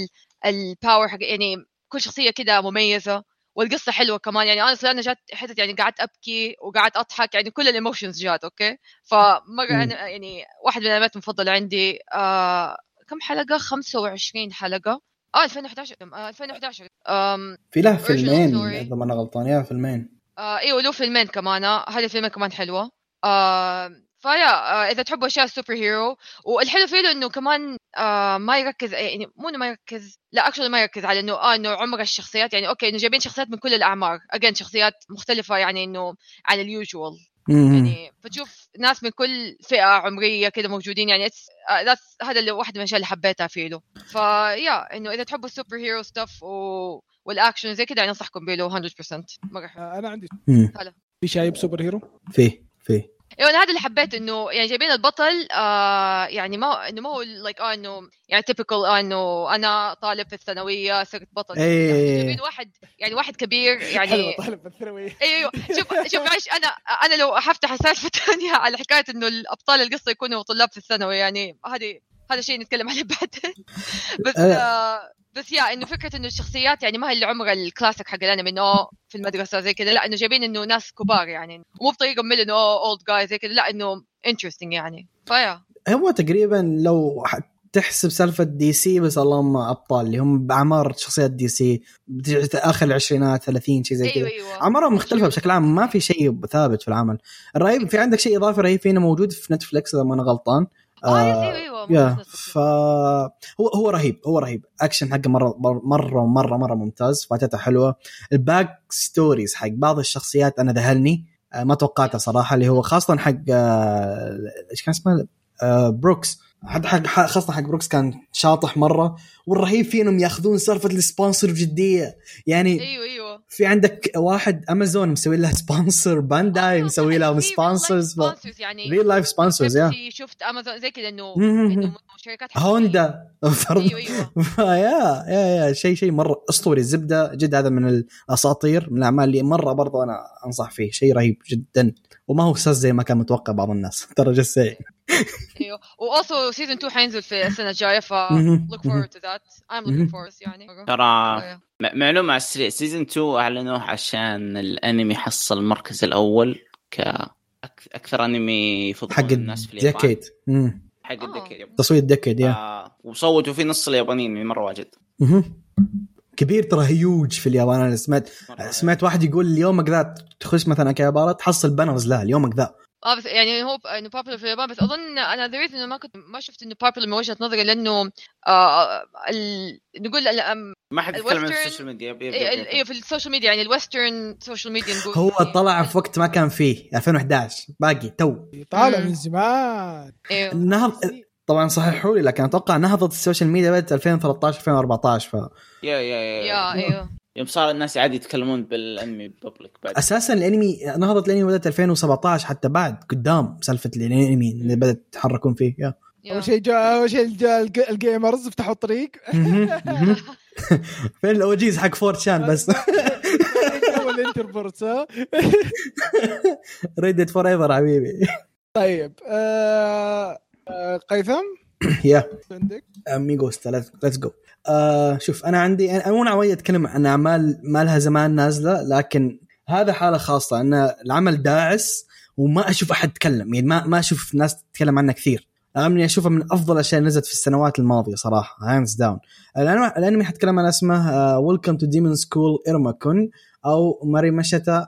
ال power حق يعني كل شخصية كده مميزة والقصة حلوة كمان. يعني أنا أنا جات حتت يعني قعدت أبكي وقعدت أضحك يعني كل ال emotions جات أوكي؟ فمرة. أنا يعني واحد من الأنميات المفضلة عندي آه كم حلقة؟ 25 حلقة. آه 2011 آه 2011 آم في له Original فيلمين. إذا ما أنا غلطان yeah فيلمين. آه إيوه له فيلمين كمان. آه، هذه الفيلمين كمان حلوة. آه ف yeah آه، إذا تحبوا أشياء ال super hero والحلو فيه إنه كمان آه ما يركز يعني مو إنه ما يركز لا actually ما يركز على إنه آه إنه عمر الشخصيات. يعني أوكي إنه جايبين شخصيات من كل الأعمار. again شخصيات مختلفة يعني إنه عن ال usual. يعني فتشوف ناس من كل فئة عمرية كده موجودين يعني آه، هذا اللي واحدة من الأشياء اللي حبيتها فيه له. ف yeah إنه إذا تحبوا ال super hero stuff و... والاكشن زي كده أنصحكم به 100% مره حلو أنا عندي مم. في شايب super hero فيه فيه. أيوه أنا هذا اللي حبيت إنه يعني جايبين البطل آه يعني ما إنه ما هو like آه إنه يعني typical آه إنه أنا طالب في الثانوية صرت بطل إيه. يعني جايبين واحد يعني واحد كبير يعني حلوة طالب الثانوية أيوه شوف شوف معلش أنا أنا لو حفتح سالفه ثانية على حكاية إنه الأبطال القصة يكونوا طلاب في الثانوي يعني هذه هذا شيء نتكلم عليه بعدين بس أه. آه بس yeah إنه فكرة إنه الشخصيات يعني ما هي اللي عمر الكلاسيك حق الأنمي إنه في المدرسة زي كذا لا إنه جايبين إنه ناس كبار يعني ومو بطريقة ممل إنه اولد جاي زي كذا لا إنه interesting يعني. ف yeah. هو تقريبا لو تحسب سالفة DC بس اللهم أبطال اللي هم باعمار شخصيات DC آخر العشرينات 30 شيء زي كذا. أيوه أيوه. أعمارهم مختلفة بشكل عام ما في شيء ثابت في العمل. الرهيب في عندك شيء إضافي رهيب فينا موجود في نتفلكس إذا ما أنا غلطان. آه yes أيوه أيوه yeah. ف هو هو رهيب هو رهيب. اكشن حقه مرة مرة مرة مرة ممتاز فاتته حلوة. ال back stories حق بعض الشخصيات أنا ذهلني آه، ما توقعتها صراحة اللي هو خاصة حق آه، إيش كان اسمه؟ آه، بروكس. حق حق خاصة حق بروكس كان شاطح مرة. والرهيب فيه إنهم ياخذون سالفة ال sponsor بجدية. يعني أيوه أيوه. في عندك واحد امازون مسوي لها sponsor بانداي مسوي لهم sponsors يعني real life sponsors yeah شفت امازون زي كذا انه شركات. هوندا. أيوه أيوه. yeah yeah yeah شيء شيء مرة أسطوري الزبده جد هذا من الأساطير من الأعمال اللي مرة برضو أنا أنصح فيه. شيء رهيب جدا. وما هو sus زي ما كان متوقع بعض الناس. ترى سيء أيوه. و also season 2 حينزل في السنة الجاية ف forward to that. I'm مهم. looking forward يعني. ترى. م- معلومة على السريع. season 2 أعلنوه عشان الأنمي حصل المركز الأول ك أكثر أنمي يفضل حق الناس في اليابان. ال decade مم. حق. الديكيد تصويت decade yeah آه وصوتوا فيه نص اليابانيين يعني مرة واجد. كبير ترى هيوج في اليابان. أنا سمعت سمعت واحد يقول اليومك ذا تخش مثلا اكيابارا تحصل banners لها اليومك ذا آه بس يعني هو إنه popular في اليابان بس أظن أنا the reason ما كنت ما شفت إنه popular من وجهة نظري لأنه آه ال... نقول ال- ما حد يتكلم عن السوشيال ميديا. أيوه. إيه، في ال social media يعني ال western social media نقول. هو يعني- طلع في وقت ما كان فيه 2011 باقي تو. طالع. من زمان. أيوه طبعا صححوا لي لكن أتوقع نهضه ال social media بدات 2013 2014 ف يا يا يا يا. أيوه. يوم صار الناس عادي يتكلمون بالأنمي public بعد. أساسا الأنمي نهضه الأنمي بدأت 2017 حتى بعد قدام سالفة الأنمي اللي بدأت يتحركون فيه يا. أول شيء جاء أول شيء جاء الج- الجيمرز فتحوا الطريق. فين الاوجيز حق فور شان بس؟ جو الانتربورتس ها. ريدت فور ايفر حبيبي. طيب آه قيثم؟ يا. عندك؟ اميغوس ليتس جو آه شوف أنا عندي أنا مو ناوي أتكلم عن أعمال ما لها زمان نازلة لكن هذا حالة خاصة إن العمل داعس وما أشوف أحد يتكلم. يعني ما ما أشوف ناس تتكلم عنه كثير. رغم اني أشوفه من أفضل الأشياء اللي نزلت في السنوات الماضية صراحة hands down الانمي حتكلم عن اسمه Welcome to Demon School Iruma-kun أو Mairimashita!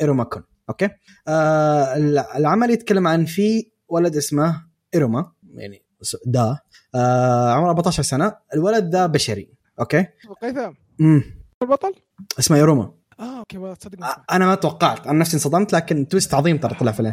Iruma-kun. أوكي؟ آه العمل يتكلم عن في ولد اسمه إيروما يعني دا آه عمره 14 سنة. الولد ذا بشري أوكي؟ قيثم امم البطل؟ اسمه إيروما. آه أوكي والله تصدق ما آه،. أنا ما توقعت أنا نفسي انصدمت لكن twist عظيم ترى طلع في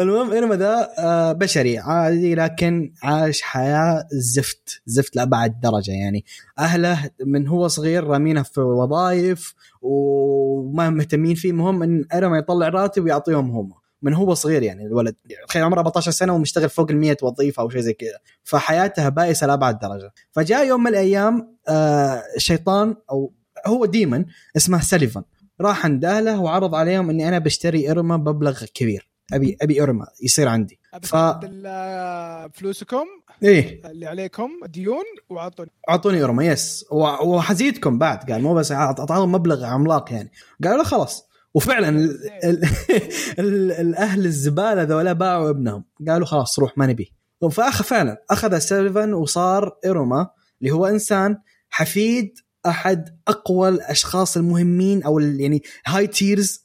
المهم إيروما ذا آه، بشري عادي لكن عاش حياة زفت زفت لأبعد درجة يعني. أهله من هو صغير رامينه في وظائف وما مهتمين فيه المهم إن إيروما يطلع راتب ويعطيهم هم. من هو صغير يعني الولد. تخيل عمره 14 سنة ومشتغل فوق ال 100 وظيفة أو شيء زي كذا. فحياته بائسة لأبعد درجة. فجاء يوم من الأيام آه، شيطان أو هو demon اسمه سليفان. راح عند أهله وعرض عليهم إني أنا بشتري إيروما بمبلغ كبير. أبي أبي إيروما يصير عندي. ف- آه، فلوسكم إيه. اللي عليكم ديون وأعطوني. أعطوني إيروما yes. وحزيدكم بعد. قال مو بس أعطاهم مبلغ عملاق يعني. قالوا له خلاص. وفعلا ال ال ال الأهل الزبالة ذولا باعوا ابنهم. قالوا خلاص روح ما نبي fuck فعلا أخذ سليفان وصار إيروما اللي هو إنسان حفيد أحد أقوى الأشخاص المهمين أو يعني high tiers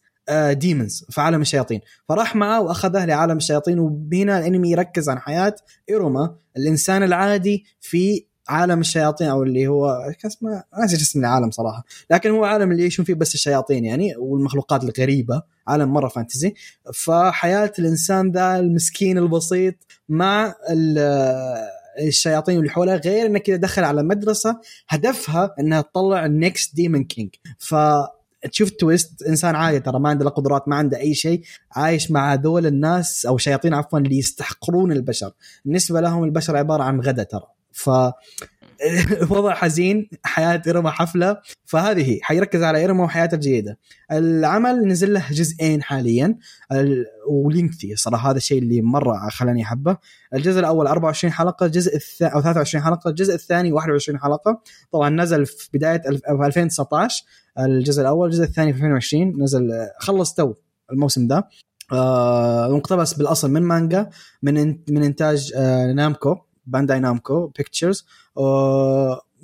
demons في عالم الشياطين. فراح معاه وأخذه لعالم الشياطين وهنا الأنمي يركز عن حياة إيروما الإنسان العادي في عالم الشياطين أو اللي هو اسمه ناسي اسم العالم صراحة. لكن هو عالم اللي يعيشون فيه بس الشياطين يعني والمخلوقات الغريبة عالم مرة fantasy. فحياة الإنسان ذا المسكين البسيط مع ال- الشياطين اللي حوله غير إنه كذا دخل على مدرسة هدفها إنها تطلع ال next demon king ف تشوف twist إنسان عادي ترى ما عنده لا قدرات ما عنده أي شيء عايش مع هذول الناس أو شياطين عفوا اللي يستحقرون البشر. بالنسبة لهم البشر عبارة عن غدا ترى. ف وضع حزين حياة إيرما حفلة. فهذه هي حيركز على إيرما وحياته الجيدة. العمل نزل له جزئين حاليا. ال- ولينكثي صراحة هذا الشيء اللي مرة خلاني أحبه. الجزء الأول 24 حلقة الجزء الثاني أو 23 حلقة الجزء الثاني 21 حلقة. طبعا نزل في بداية في 2019 الجزء الأول الجزء الثاني في 2020 نزل خلص تو الموسم آه مقتبس بالأصل من مانجا من من إنتاج آه نامكو. بانداي نامكو Pictures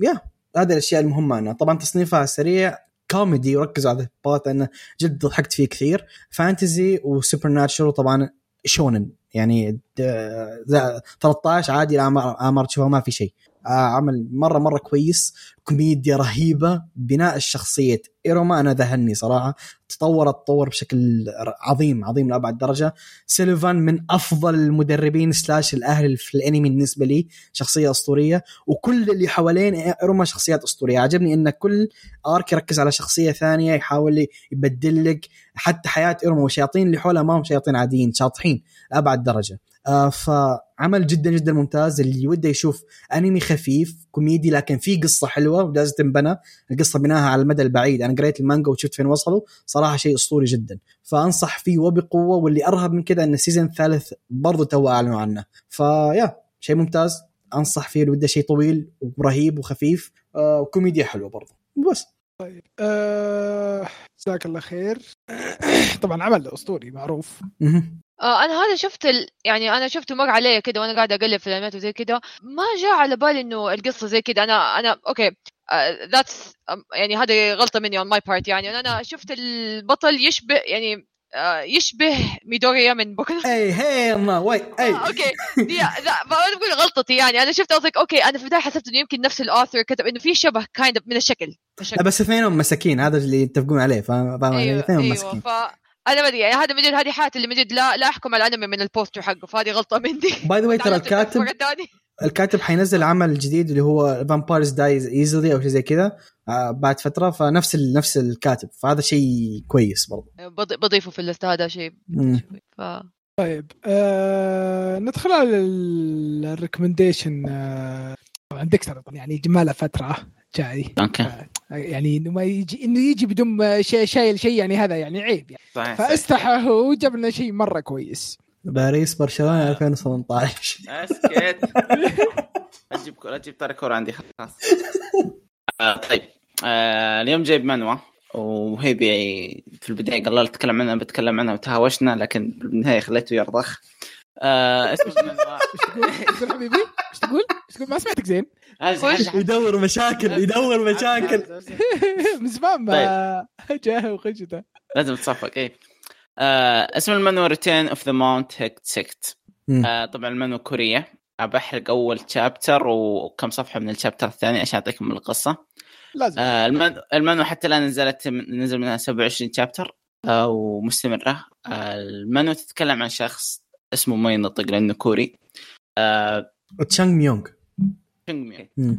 yeah هذه الأشياء المهمة أنا. طبعا تصنيفها سريع كوميدي وركزوا على البارت انه جد ضحكت فيه كثير. fantasy و supernatural طبعا shonen يعني د- ذا 13 عادي الاعمار اعمار تشوفها ما في شيء. آه، عمل مرة مرة كويس كوميديا رهيبة بناء الشخصية. ايروما أنا ذهلني صراحة. تطورت تطور بشكل عظيم عظيم لأبعد درجة. سيلفان من أفضل المدربين slash الاهل في الأنمي بالنسبة لي شخصية أسطورية. وكل اللي حوالين ايروما شخصيات أسطورية. عجبني إن كل arc يركز على شخصية ثانية يحاول يبدل لك حتى حياة ايروما والشياطين اللي حولها ما هم شياطين عاديين شاطحين لأبعد درجة. آه فعمل جدا جدا ممتاز. اللي وده يشوف أنمي خفيف كوميدي لكن فيه قصة حلوة. ولازم تنبنى. القصة بناها على المدى البعيد. أنا قريت المانجا وشفت فين وصلوا. صراحة شيء أسطوري جدا. فأنصح فيه وبقوة واللي أرهب من كذا إن ال season الثالث برضو تو أعلنوا عنه. ف yeah شيء ممتاز. أنصح فيه اللي وده شيء طويل ورهيب وخفيف. آه وكوميديا حلوة برضو. بس. آه، جزاك الله خير. طبعا عمل أسطوري معروف. آه أنا هذا شفت ال... يعني أنا شفته مر علي كده وأنا قاعدة أقلب في الانميات وزي كده. ما جاء على بالي إنه القصة زي كده. أنا أنا أوكي. that's يعني هذه غلطة مني on my part يعني أنا شفت البطل يشبه يعني آه يشبه ميدوريا من بوكو اي هي ما وي اي آه، okay. لا ما أنا بقول غلطتي يعني. أنا شفت قصدك okay أنا في البداية حسبت إنه يمكن نفس ال author كتب إنه في شبه kind من الشكل الشكل. بس اثنينهم مساكين هذا اللي يتفقون عليه فاهم؟ فاهم علي؟ أيوه اثنينهم أيوه مساكين. ف أنا ما أدري يعني هذا من جد هذه حالة اللي من جد لا لا أحكم على الأنمي من ال poster حقه فهذه غلطة مني. by the way ترى الكاتب. الكاتب حينزل عمل جديد اللي هو vampires dies easily أو شيء زي كذا آه، بعد فترة فنفس ال- نفس الكاتب. فهذا شيء كويس برضو. بض- بضيفه في ال list هذا شيء. ف طيب آه ندخل على ال recommendation آه طبعا ديكستر يعني جماله فترة جاي. okay. يعني إنه ما يجي إنه يجي بدون شيء شايل شيء يعني هذا يعني عيب يعني. صحيح صحيح. فاستحى هو جاب لنا شيء مرة كويس. باريس برشلونة 2018 أسكت. لا تجيب لا تجيب طاري كورة عندي خلاص. آه طيب. آه اليوم جايب منوى وهي بي في البداية قال لا اتكلم عنها بتكلم عنها وتهاوشنا لكن بالنهاية خليته يرضخ. آه اسم المنوى إيش تقول؟ إيش تقول حبيبي؟ إيش تقول؟ إيش تقول؟ ما سمعتك زين. يدور مشاكل يدور مشاكل. من زمان ما جاه وخشته. لازم تصفق اي آه اسم المنوى Return of the Mount Hua Sect مم. آه طبعا المنوى كوريه بحرق أول chapter وكم صفحة من ال chapter الثاني عشان أعطيكم القصة. لازم. آه المن... المنوى حتى الآن نزلت نزل منها 27 chapter آه ومستمرة. آه المنوى تتكلم عن شخص اسمه ما ينطق لأنه كوري. آه تشانغ ميونغ. تشينغ ميونغ.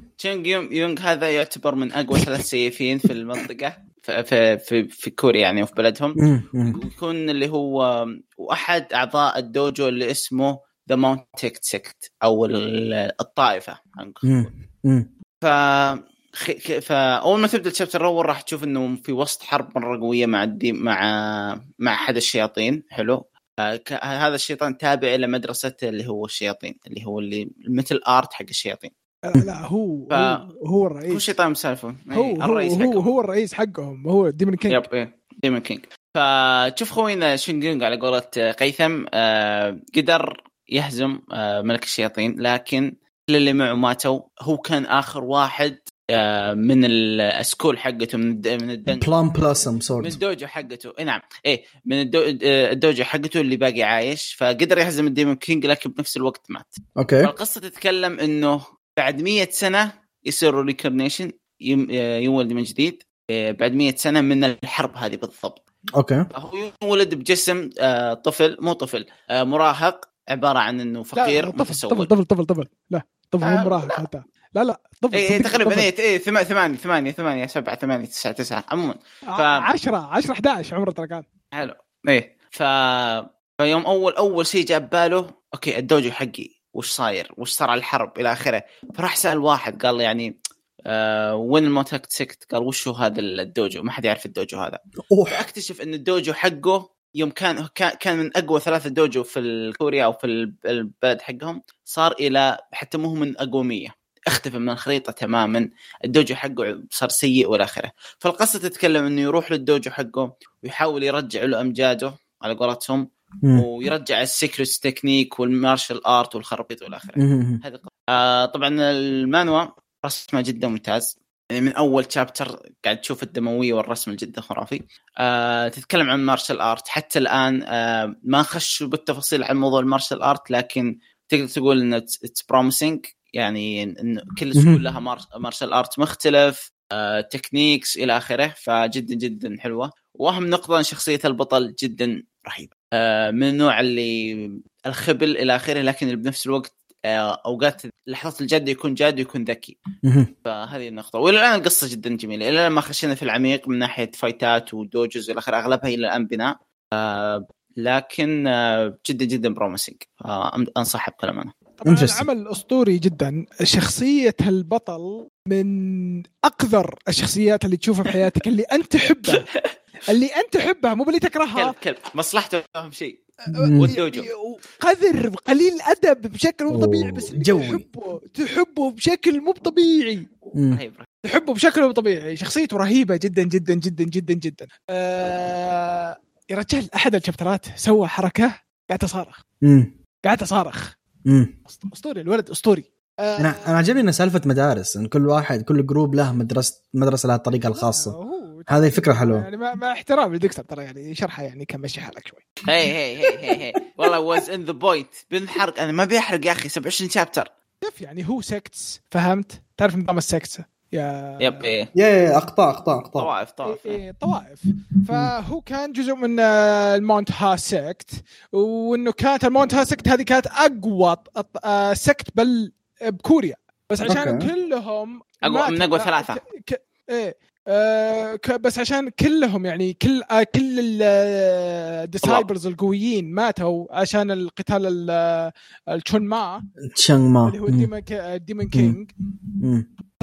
يونغ يونغ هذا يعتبر من أقوى ثلاث سيافين في المنطقة. في في في, في كوريا يعني وفي بلدهم. ويكون اللي هو واحد أعضاء ال dojo اللي اسمه the Mount Hua Sect أو ال- الطائفة. ف فاول ما تبدأ ال chapter الأول راح تشوف إنه في وسط حرب مرة قوية مع الدي مع مع أحد الشياطين. حلو. آه، هذا الشيطان تابع إلى مدرسة اللي هو الشياطين اللي هو اللي مثل art حق الشياطين. لا هو ف- هو, هو هو الرئيس شيطان مسالفه هو إيه، هو الرئيس هو, حقهم. هو الرئيس حقهم هو demon king yep إيه demon king فتشوف خوينا تشينغ ميونغ على قولة قيثم آه، قدر يهزم آه، ملك الشياطين لكن كل اللي معه ماتوا. هو كان آخر واحد آه، من ال school حقته من الد- من الدنجن plum blossom من sword ال dojo حقته. إي نعم إيه من الدو... آه، ال dojo حقته اللي باقي عايش. فقدر يهزم ال demon king لكن بنفس الوقت مات. okay. فالقصة تتكلم إنه بعد مية سنة يصير reincarnation يولد من جديد. آه، بعد مية سنة من الحرب هذه بالضبط. okay. هو يولد بجسم آه، طفل مو طفل آه، مراهق عبارة عن إنه فقير طفل طفل طفل طفل طفل. لا طفل آه، مو مراهق حتى. لا لا طفل اي صدق تقريبا. اي ثما- ثمانية ثمانية ثمانية سبعة ثمانية تسعة تسعة عموما. ف- 10 10 11 عمره ترى كان. حلو. إيه ف فيوم أول أول شيء جاء بباله okay ال dojo حقي. وش صاير؟ وش صار على الحرب إلى آخره؟ فراح سأل واحد قال له يعني آه وين ال Mount Hua Sect؟ قال وش هو هذا ال dojo؟ ما حد يعرف ال dojo هذا. أوح فاكتشف إن ال dojo حقه يوم كان كان من أقوى ثلاثة dojo في كوريا أو في الب- البلد حقهم صار إلى حتى مو من أقوى 100 اختفى من الخريطة تماما ال dojo حقه صار سيء وإلى آخره فالقصة تتكلم إنه يروح لل dojo حقه ويحاول يرجع له أمجاده على قولتهم. ويرجع ال secrets technique وال martial art والخرابيط والى آخره. آه طبعا المانهوا رسمه جدا ممتاز. يعني من أول chapter قاعد تشوف الدموية والرسم جدا خرافي. آه تتكلم عن martial art حتى الآن آه ما خشوا بالتفاصيل عن موضوع ال martial art لكن تقدر تقول انه it's promising يعني إن كل school لها martial art مختلف آه techniques إلى آخره. فجدا جدا حلوة. واهم نقطة شخصية البطل جدا رهيبه آه من النوع اللي الخبل إلى آخره لكن بنفس الوقت آه، أوقات لحظات الجد يكون جاد ويكون ذكي. فهذه النقطة. وإلى الآن القصة جدا جميلة. إلى الآن ما خشينا في العميق من ناحية فايتات و dojos والى آخره. أغلبها إلى الآن بناء. آه لكن جدا جدا promising انصح بكلام أنا. طبعا. عمل اسطوري جدا شخصية البطل من أقذر الشخصيات اللي تشوفها في حياتك اللي أنت تحبها اللي أنت تحبها مو اللي تكرهها كلب كلب مصلحته أهم شيء. والدوجو قذر قليل ادب بشكل مو طبيعي بس جوي. تحبه تحبه بشكل مو طبيعي. رهيب رهيب. تحبه بشكل مو طبيعي شخصيته رهيبة جدا جدا جدا جدا جدا آه يا رجال أحد الشابترات سوى حركة قاعد أصارخ. قاعد أصارخ أسطوري الولد أسطوري. آه أنا أنا عجبني إنه سالفة مدارس إن كل واحد كل جروب له مدرسه مدرسة لها الطريقة الخاصة. هو هذه فكرة حلوة. يعني مع, مع احترامي لديكستر ترى يعني شرحه يعني كان ماشي حالك شوي. هي هي هي هي هي. والله واز ان ذا بوينت بنحرق أنا ما بيحرق يا أخي 27 شابتر كيف يعني؟ هو سكتس فهمت؟ تعرف نظام السكتس؟ يا يب إيه يا يا اقطاع اقطاع اقطاع طوائف طوائف إيه إيه طوائف فهو كان جزء من آه، المونت ها سكت وإنه كانت المونت ها سكت هذه كانت أقوى آه، سكت بل بكوريا بس عشان أوكي. كلهم ماتوا. من أقوى ثلاثة. ك- ك- إيه بس عشان كلهم يعني كل آه كل الديسايبرز القويين ماتوا عشان القتال ال- آه، الشون ما تشانغ ما اللي هو. الديمون كي- الديمون كينج.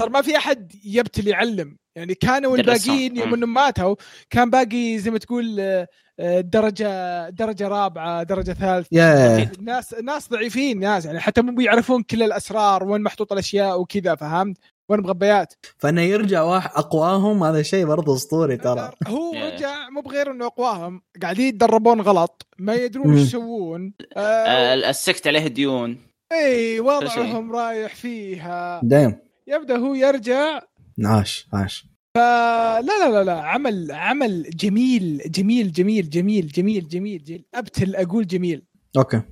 ترى ما في أحد يبتلي يعلم يعني كانوا. الباقيين يوم. إنهم ماتوا كان باقي زي ما تقول آه، آه، درجه درجة رابعة درجة ثالثة يا ناس ناس ضعيفين ناس يعني حتى مو بيعرفون كل الأسرار وين محطوط الأشياء وكذا فهمت وين مخبيات؟ فإنه يرجع واحد أقواهم هذا شيء برضه أسطوري ترى. هو. رجع مو بغير إنه أقواهم قاعدين يتدربون غلط ما يدرون. إيش يسوون. آه آه ال sect عليه ديون. إي وضعهم رايح فيها. دايم. يبدأ هو يرجع. عاش عاش. فلا لا لا لا عمل عمل جميل جميل جميل جميل جميل جميل, جميل. أبتل أقول جميل. okay.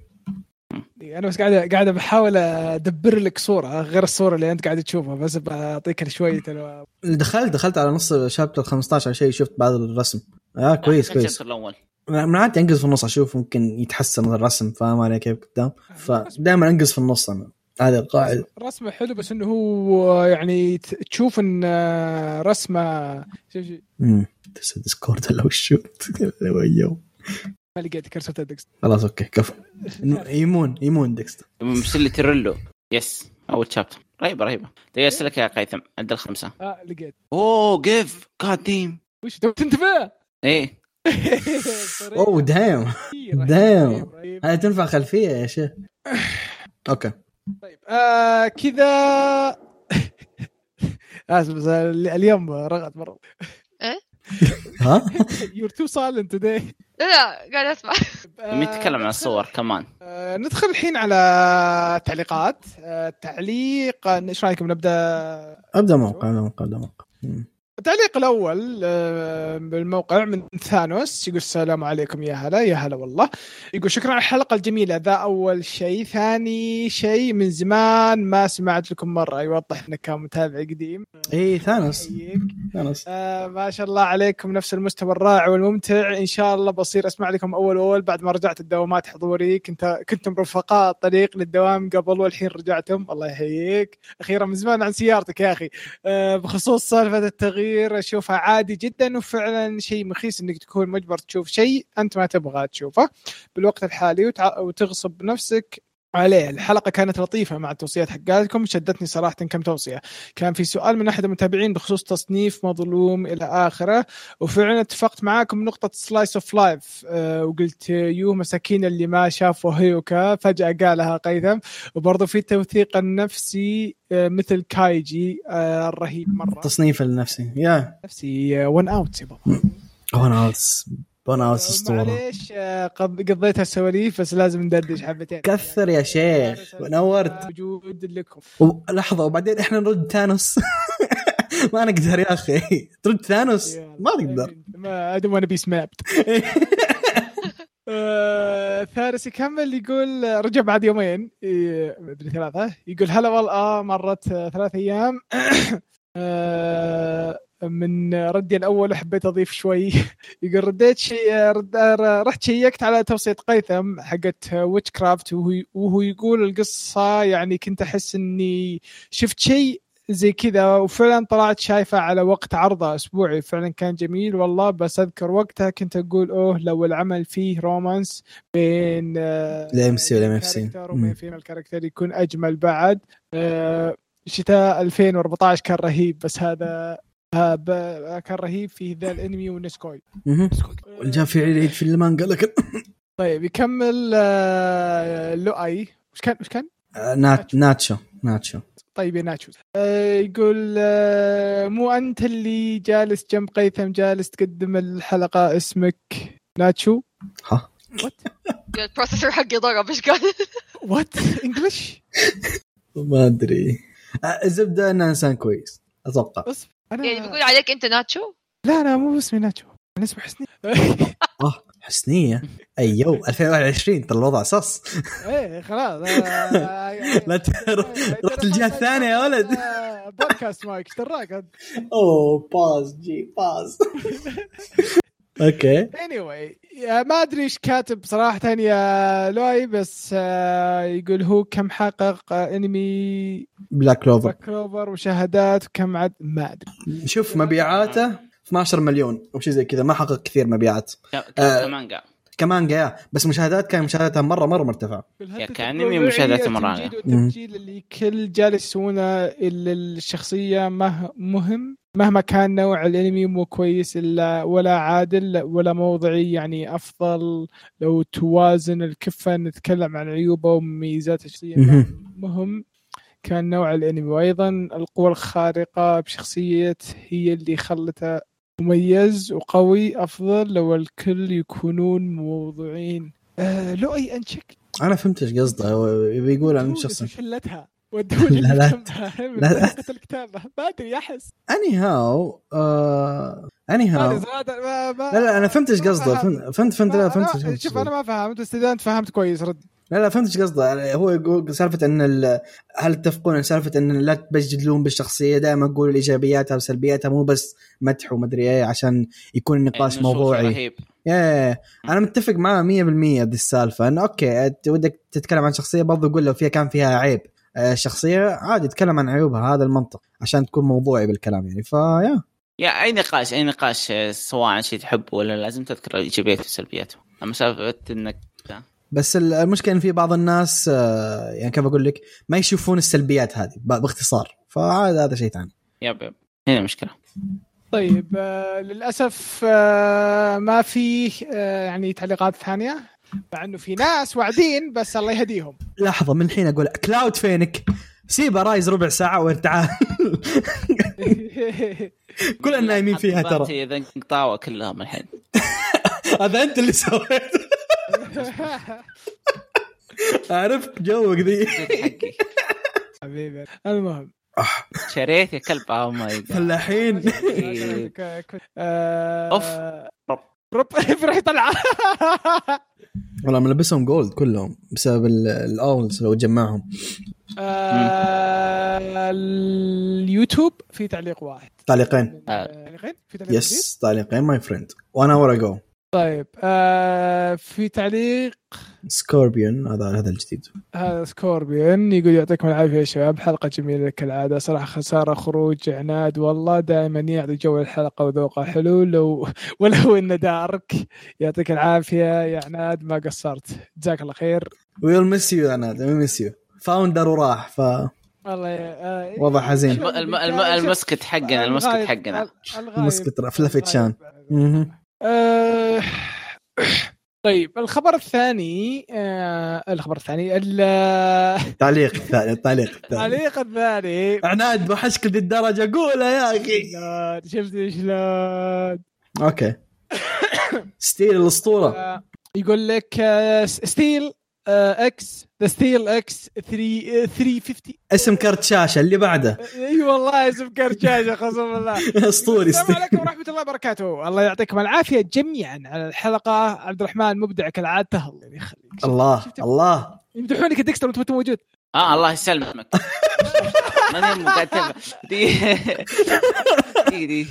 أنا بس قاعد قاعد بحاول أدبر لك صورة غير الصورة اللي أنت قاعد تشوفها بس بعطيك شوية الو- دخلت دخلت على نص شابتر 15 شيء شفت بعض الرسم. آه كويس كويس. الشابتر الأول من عادتي أنقز في النص أشوف ممكن يتحسن الرسم فاهم علي كيف قدام؟ فدائما أنقز في النص أنا. هذه القاعده رسمه حلو بس إنه هو يعني تشوف إن رسمه شوف شوف. امم ديسكورد ولا وشو ما لقيت كرسة الدكس خلاص أوكي كفو. يمون يمون ديكستر. مرسل تريلو. يس أول شابتر رهيبة رهيبة. دقيقه اسالك يا قيثم عند الخمسة. آه لقيت. أوه جيف جاد ديم وش تبغى تنتبه؟ إيه. أوه دايم دايم. هذه تنفع خلفية يا شيخ. أوكي. طيب آه كذا. آسف اليوم رغت مرة. ها؟ you're too silent today لا لا قاعد أسمع. نتكلم عن الصور كمان آه، ندخل الحين على تعليقات. آه، تعليق آه، إيش رأيكم؟ نبدأ. أبدأ موقع أبدأ موقع أبدأ موقع. التعليق الأول آه، بالموقع من ثانوس يقول السلام عليكم يا هلا يا هلا والله. يقول شكرا على الحلقة الجميلة ذا أول شيء. ثاني شيء من زمان ما سمعت لكم مرة. يوضح إنك كان متابع قديم. إي ثانوس. أحييك. ثانوس. آه ما شاء الله عليكم نفس المستوى الرائع والممتع. إن شاء الله بصير أسمع لكم أول اول بعد ما رجعت الدوامات حضوري كنت كنتم رفقاء الطريق للدوام قبل والحين رجعتم. الله يحييك. أخيرا من زمان عن سيارتك يا أخي. آه بخصوص سالفة التغيير أشوفها عادي جدا وفعلا شيء مخيس إنك تكون مجبر تشوف شيء أنت ما تبغى تشوفه بالوقت الحالي. وتغصب نفسك عليه. الحلقة كانت لطيفة مع التوصيات حقاتكم شدتني صراحة كم توصية. كان في سؤال من أحد المتابعين بخصوص تصنيف مظلوم إلى آخره وفعلا اتفقت معاكم نقطة سلايس اوف لايف وقلت يو مساكين اللي ما شافوا هيوكا فجأة قالها قيثم. وبرضه في التوثيق النفسي آه، مثل كايجي آه، الرهيب مرة. تصنيف النفسي يا. نفسي ون اوت يا بابا. بوناوس بوناوس اسطوره معليش قض- قضيتها سواليف بس لازم ندردش حبتين. كثر يا شيخ. نورت. موجود لكم. لحظة وبعدين إحنا نرد ثانوس ما نقدر يا أخي. ترد ثانوس ما نقدر. ما wanna be smacked. آه، فارس يكمل يقول رجع بعد يومين. مدري ثلاثة. يقول هلا والله آه مرت ثلاث أيام. آه، من ردي الأول حبيت أضيف شوي. يقول رديت آه، رد رحت شيكت على توصية قيثم حقت Witch Craft وهو وهو يقول القصة يعني كنت أحس إني شفت شيء زي كذا وفعلا طلعت شايفه على وقت عرضه أسبوعي. فعلا كان جميل والله بس أذكر وقتها كنت أقول أوه لو العمل فيه رومانس بين الام سي والام اف سي وبين فيميل كاركتر يكون أجمل بعد. آه، شتاء 2014 كان رهيب بس هذا كان رهيب في ذا الانمي والنسكوي جاء في عيد في المانجا لكن طيب يكمل آه، لؤي. وش كان وش كان؟ نات ناتشو. ناتشو. طيب يا ناتشو. آه يقول آه مو أنت اللي جالس جنب قيثم جالس تقدم الحلقة اسمك ناتشو؟ ها. ال processor حقي ضرب إيش قال؟ what English ما أدري. آه، الزبدة انه إنسان كويس. أتوقع. بس أنا يعني بيقول عليك أنت ناتشو؟ لا أنا مو اسمي ناتشو. أنا اسمي حسني آه حسنية. ايو 2021 ترى الوضع صص. إيه خلاص. آه، لا ت- رحت الجهة الثانية يا ولد. آه، بودكاست مايك إيش دراك؟ أوه باز جي باز. أوكي. اني واي ما أدري إيش كاتب صراحة يا لوي بس آه، يقول هو كم حقق آه، أنمي بلاك كلوفر كلوفر وشهادات وكم عد ما أدري. شوف مبيعاته 12 مليون أو شيء زي كذا. ما حقق كثير مبيعات. آه. كمانجا. كمان يا. بس مشاهدات كان مشاهداتها مرة مرة مرتفعة. يا كأنمي مشاهدات مرة. التمجيد اللي كل جالس يسوونه ال- الشخصية مه مهم؟ مهما كان نوع الانمي مو كويس إلا ولا عادل ولا موضعي يعني أفضل لو توازن الكفة نتكلم عن عيوبه ومميزات الشخصية. مهم. كان نوع الانمي وأيضا القوى الخارقة بشخصية هي اللي خلته مميز وقوي أفضل لو الكل يكونون موضوعين. آه لؤي أنشك؟ أنا فهمت إيش قصده. يبي يقول عن شخص شلتها. ودوني لا، لا. لا، الكتابة ما أدري أحس. اني هاو اني هاو لا لا أنا فهمت إيش قصده. فهمت. فهمت لا فهمت. شوف أنا ما فهمت. بس إذا أنت فهمت كويس رد. لا لا فهمت إيش قصده. هو يقول سالفة إن ال- هل تتفقون سالفة إن لا تبجدلون بالشخصية؟ دائما قولوا ايجابياتها وسلبياتها مو بس مدح ومدري إيه عشان يكون النقاش موضوعي. رهيب. إيه أنا متفق معاه 100% بهذه السالفة. انه أوكي أنت ودك تتكلم عن شخصية برضو قول لو فيها كان فيها عيب. آه، الشخصيه عادي تتكلم عن عيوبها هذا المنطق عشان تكون موضوعي بالكلام يعني. فيا يا. أي نقاش أي نقاش آه، سواء شيء تحبه ولا لازم تذكر ايجابياته وسلبياته أما سالفة إنك بس ال- المشكلة إن في بعض الناس آه، يعني كيف أقول لك ما يشوفون السلبيات هذه باختصار. فهذا هذا شيء ثاني. يب يب. هنا مشكلة. طيب آه للأسف آه ما في آه يعني تعليقات ثانية. مع انه في ناس واعدين بس الله يهديهم لحظه من الحين أقول كلاود فينك سيبه رايز ربع ساعه وتعال كلنا نايمين فيها ترى اذا انقطاوه كلهم الحين هذا انت اللي سويت عرفت جوك ذي حبيبي المهم شريت يا كلب أو ماي جاد فلاحين إيه. آه، أوف. رب. رب فرح يطلع والله ملبسهم جولد كلهم بسبب ال- الاولز لو جمعهم آه، اليوتيوب في تعليق واحد. تعليقين. آه. تعليقين؟ في تعليق؟ يس تعليقين ماي فريند وأنا اور جو طيب آه في تعليق. سكوربيون هذا هذا الجديد. هذا سكوربيون يقول يعطيكم العافية يا شباب حلقة جميلة كالعادة. صراحة خسارة خروج عناد والله دائما يعطي جو الحلقة وذوقها حلو. لو ولو إنه دارك يعطيك العافية يا عناد ما قصرت. جزاك الله خير. ويل ميس يو أنا ويل ميس يو فاوندر وراح ف والله آه وضع حزين. الم- الم- الم- المسكت حقنا المسكت حقنا. الغايب- مسكت فلفت شان. آه، طيب الخبر الثاني آه الخبر الثاني ال- تعليق الثاني التعليق الثاني. التعليق الثاني. عناد بحشك ذي الدرجه قولها يا أخي. شفت شلون؟ أوكي. ستيل الأسطورة. آه، يقول لك آه، ستيل X the Steel X 3 آه، 350 اسم كرت شاشة اللي بعده. إي والله اسم كرت شاشة قسم بالله. أسطوري. السلام عليكم ورحمة الله وبركاته. الله يعطيكم العافية جميعا على الحلقة. عبد الرحمن مبدع كالعادة. الله يخليك. الله الله. يمدحونك ديكستر وانت ما موجود. آه الله يسلمك. ماني قاعد دي دي.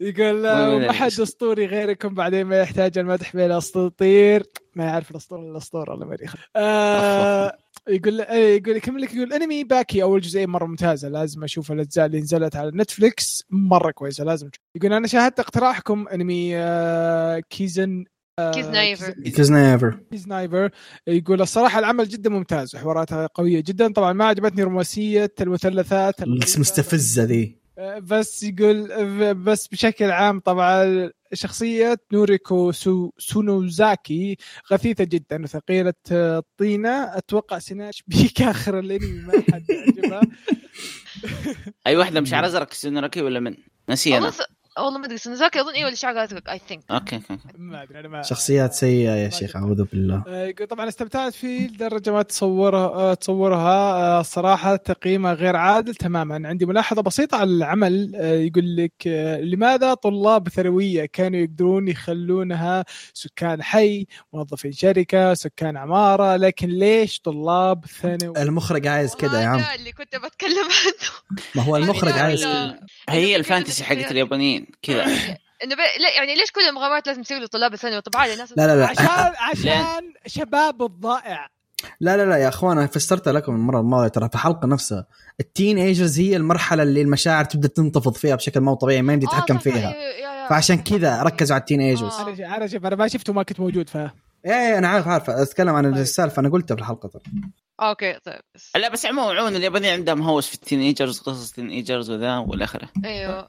يقول ما حد. أسطوري غيركم بعدين ما يحتاج المدح بين اساطير ما يعرف الأسطورة إلا الأسطورة الله ما آه يقول آه، يقول يكمل لك يقول انمي باكي أول جزئين مرة ممتازة لازم أشوف الأجزاء اللي نزلت على نتفلكس مرة كويسة لازم تشوف. يقول أنا شاهدت اقتراحكم انمي آه كيزن كيز نايفر. كيز نيفر كيز نايفر يقول الصراحة العمل جدا ممتاز وحواراتها قوية جدا طبعا ما عجبتني رومانسية المثلثات مستفزة ذي بس يقول بس بشكل عام طبعا شخصية نوريكو سو سونوزاكي غثيثة جدا وثقيلة الطينة أتوقع سناش بيك آخر الأنمي ما حد يعجبها. أي واحدة بشعر ازرق سنركي ولا من؟ نسي س... والله ما أدري سنزاكي أظن أيوه اللي شعر ازرق I think أوكي أوكي ما أدري أنا ما شخصيات سيئة يا شيخ أعوذ بالله. آه، طبعا استمتعت فيه لدرجة ما تصورها آه، تصورها آه، الصراحة تقييمه غير عادل تماما. عندي ملاحظة بسيطة على العمل. آه، يقول لك آه، لماذا طلاب ثانوية كانوا يقدرون يخلونها سكان حي موظفين شركة سكان عمارة لكن ليش طلاب ثانوي؟ المخرج عايز كذا يا عم. اللي كنت بتكلم عنه. ما هو المخرج عايز هي ال fantasy حقت اليابانيين. كذا. إنه ب... لا يعني ليش كل المغامرات لازم تصير لطلاب الثانوي طب عادي الناس لا لا لا. عشان عشان شباب الضائع. لا لا لا يا أخوان أنا فسرتها لكم المرة الماضية ترى في الحلقة نفسها. ال teenagers هي المرحلة اللي المشاعر تبدأ تنتفض فيها بشكل مو طبيعي ما يمدي آه، يتحكم فيها. إيه،. فعشان كذا ركزوا على ال teenagers. آه. أنا شوف أنا ما شفته ما كنت موجود ف إيه إيه أنا عارف عارف. أتكلم عن طيب. السالفة أنا قلتها في الحلقة ترى. okay طيب. لا بس عموما عموما اليابانيين عندهم هوس في ال teenagers قصص ال teenagers وذا والى اخره أيوه.